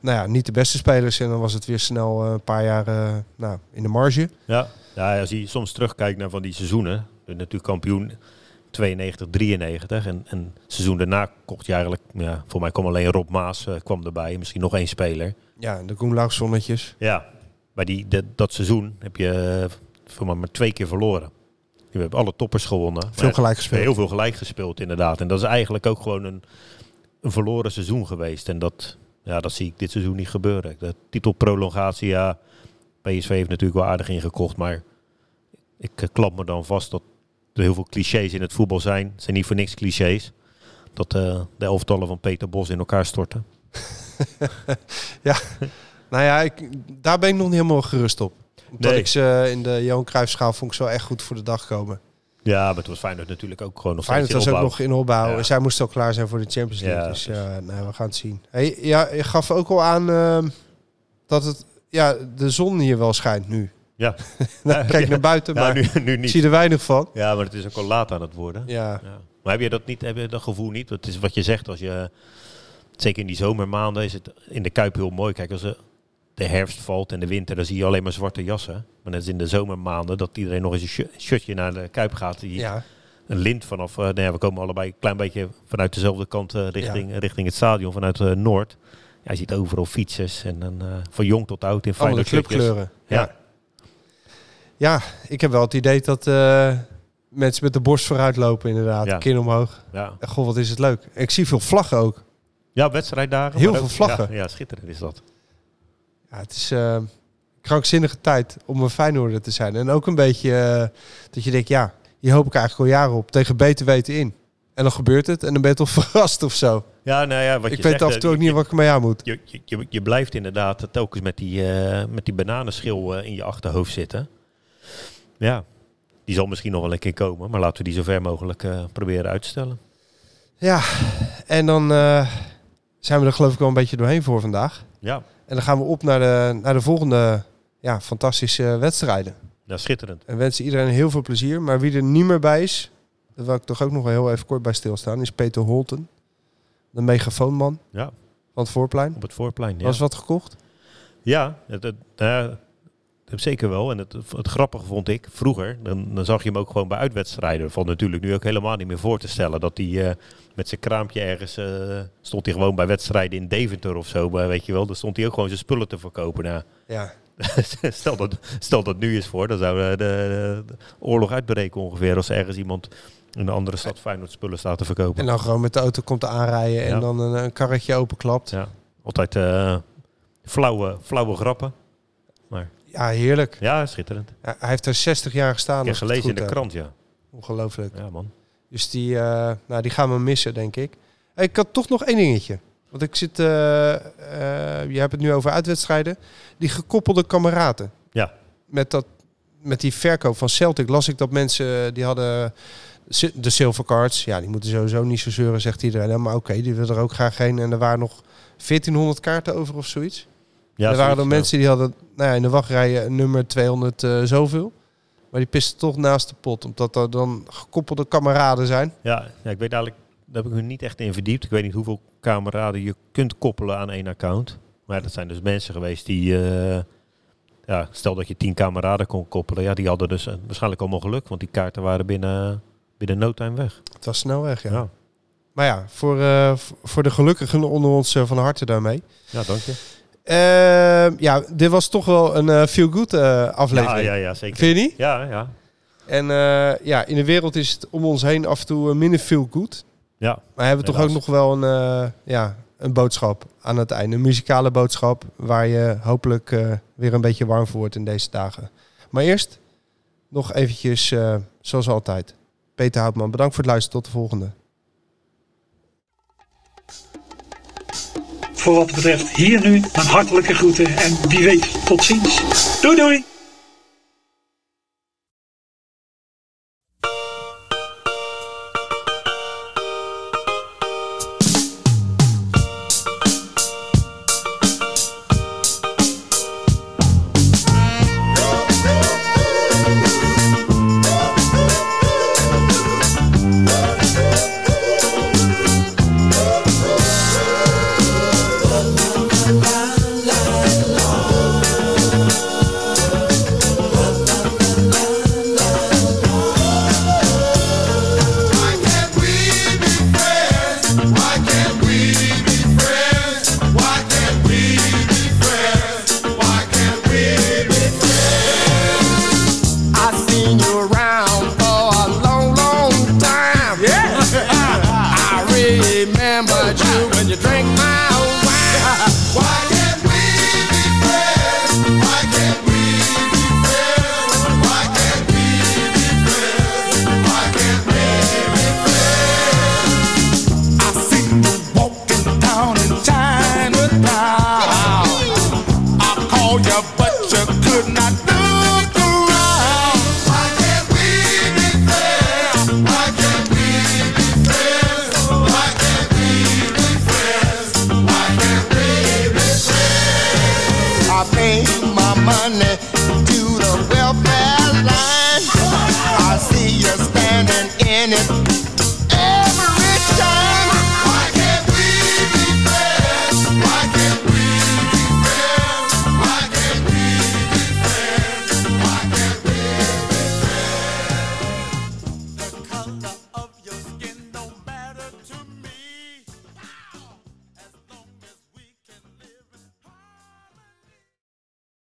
nou ja, niet de beste spelers. En dan was het weer snel eh, een paar jaar eh, nou, in de marge. Ja, ja, als je soms terugkijkt naar van die seizoenen, natuurlijk kampioen 92, 93 en, en het seizoen daarna kocht je eigenlijk, ja, voor mij kwam alleen Rob Maas kwam erbij, misschien nog één speler. Ja, de Koenlaugsonnetjes. Ja, maar die, dat, dat seizoen heb je voor mij maar twee keer verloren. Je hebt alle toppers gewonnen. Veel maar gelijk gespeeld. Heel veel gelijk gespeeld inderdaad. En dat is eigenlijk ook gewoon een, een verloren seizoen geweest. En dat, ja, dat zie ik dit seizoen niet gebeuren. De titelprolongatie, ja, PSV heeft natuurlijk wel aardig ingekocht. Maar ik eh, klap me dan vast dat er heel veel clichés in het voetbal zijn. Het zijn niet voor niks clichés. Dat eh, de elftallen van Peter Bos in elkaar storten. Nou ja, ik, daar ben ik nog niet helemaal gerust op. Omdat Nee. ik ze in de Johan Cruijffschaal vond ik zo echt goed voor de dag komen. Ja, maar het was Feyenoord natuurlijk ook gewoon nog Feyenoord was ook nog in opbouw. Ja. En zij moesten ook klaar zijn voor de Champions League. Ja, dus ja, nou, we gaan het zien. Hey, ja, je gaf ook al aan ehm, dat het, ja, de zon hier wel schijnt nu. Ja, Nou, kijk naar buiten, maar nu, nu niet. zie er weinig van. Ja, maar het is ook al laat aan het worden. Ja. Maar heb je dat niet, heb je dat gevoel niet? Het is wat je zegt, als je, zeker in die zomermaanden is het in de Kuip heel mooi. Kijk, als er de herfst valt en de winter, dan zie je alleen maar zwarte jassen. Maar net als in de zomermaanden, dat iedereen nog eens een shi- shirtje naar de Kuip gaat. Die ja. Een lint vanaf, eh, nou ja, we komen allebei een klein beetje vanuit dezelfde kant eh, richting, richting het stadion, vanuit eh, Noord. Ja, je ziet overal fietsers en dan, van jong tot oud in shirtjes. clubkleuren. Ja. Ja. ik heb wel het idee dat mensen met de borst vooruit lopen inderdaad. Ja. Kin omhoog. Ja. Goh, wat is het leuk. Ik zie veel vlaggen ook. ja, wedstrijddagen. Heel veel ook- vlaggen. Ja, ja, schitterend is dat. Ja, het is eh, krankzinnige tijd om een Feyenoorder te zijn. En ook een beetje eh, dat je denkt, ja, hier hoop ik eigenlijk al jaren op. Tegen beter weten in. En dan gebeurt het en dan ben je toch verrast of zo. Ja, nou ja, wat ik je weet zegt, af en eh, toe ook je- niet wat ik ermee aan moet. Je, je, je, je blijft inderdaad telkens met die, eh, met die bananenschil eh, in je achterhoofd zitten. Ja, die zal misschien nog wel een keer komen, maar laten we die zo ver mogelijk eh, proberen uit te stellen. Ja, en dan eh, zijn we er geloof ik wel een beetje doorheen voor vandaag. Ja, En dan gaan we op naar de, naar de volgende ja, fantastische wedstrijden. ja schitterend. En wensen iedereen heel veel plezier. Maar wie er niet meer bij is, daar wil ik toch ook nog wel heel even kort bij stilstaan, is Peter Holten. De megafoonman Ja, van het voorplein. op het voorplein. Ja, Was wat gekocht? ja het, het, nou ja, zeker wel. En het, het grappige vond ik, vroeger, dan, dan zag je hem ook gewoon bij uitwedstrijden. Valt natuurlijk nu ook helemaal niet meer voor te stellen dat hij eh, met zijn kraampje ergens, eh, stond hij gewoon bij wedstrijden in Deventer of zo, maar weet je wel. Dan stond hij ook gewoon zijn spullen te verkopen. Nou, Ja. stel, dat, stel dat nu is voor, dan zou de, de, de oorlog uitbreken ongeveer. Als ergens iemand in een andere stad Feyenoord spullen staat te verkopen. En dan gewoon met de auto komt aanrijden en Ja. dan een, een karretje openklapt. Ja, altijd eh, flauwe, flauwe grappen. Ja, heerlijk. Ja, schitterend. Ja, hij heeft er 60 jaar gestaan. Ik heb gelezen in de heb. krant, ja. Ongelooflijk. Ja, man. Dus die, eh, nou, die gaan we missen, denk ik. Ik had toch nog één dingetje. Want ik zit, eh, eh, je hebt het nu over uitwedstrijden. Die gekoppelde kameraden. Ja. Met, dat, met die verkoop van Celtic las ik dat mensen die hadden de silver cards. Ja, die moeten sowieso niet zo zeuren, zegt iedereen. Maar oké, die willen er ook graag heen. En er waren nog 1400 kaarten over of zoiets. Ja, er waren er mensen die hadden nou ja, in de wachtrij een nummer 200 eh, zoveel. Maar die pisten toch naast de pot. Omdat er dan gekoppelde kameraden zijn. Ja, ja, ik weet eigenlijk, daar heb ik me niet echt in verdiept. Ik weet niet hoeveel kameraden je kunt koppelen aan één account. Maar dat zijn dus mensen geweest die, eh, ja, stel dat je tien kameraden kon koppelen. Ja, die hadden dus eh, waarschijnlijk allemaal geluk, want die kaarten waren binnen, binnen no time weg. Het was snel weg, ja. Ja, Maar ja, voor, eh, voor de gelukkigen onder ons eh, van harte daarmee. ja dank je. Eh, ja, dit was toch wel een eh, feel-good eh, Ja, aflevering. ja, ja, zeker. Vind je niet? Ja, ja. En eh, ja, in de wereld is het om ons heen af en toe minder feel-good. Ja, Maar hebben we toch ook nog wel een, ja, een boodschap aan het einde. Een muzikale boodschap waar je hopelijk weer een beetje warm voor wordt in deze dagen. Maar eerst nog eventjes, zoals altijd. Peter Houtman, bedankt voor het luisteren. Tot de volgende. Voor wat betreft hier nu mijn hartelijke groeten en wie weet tot ziens. Doei doei!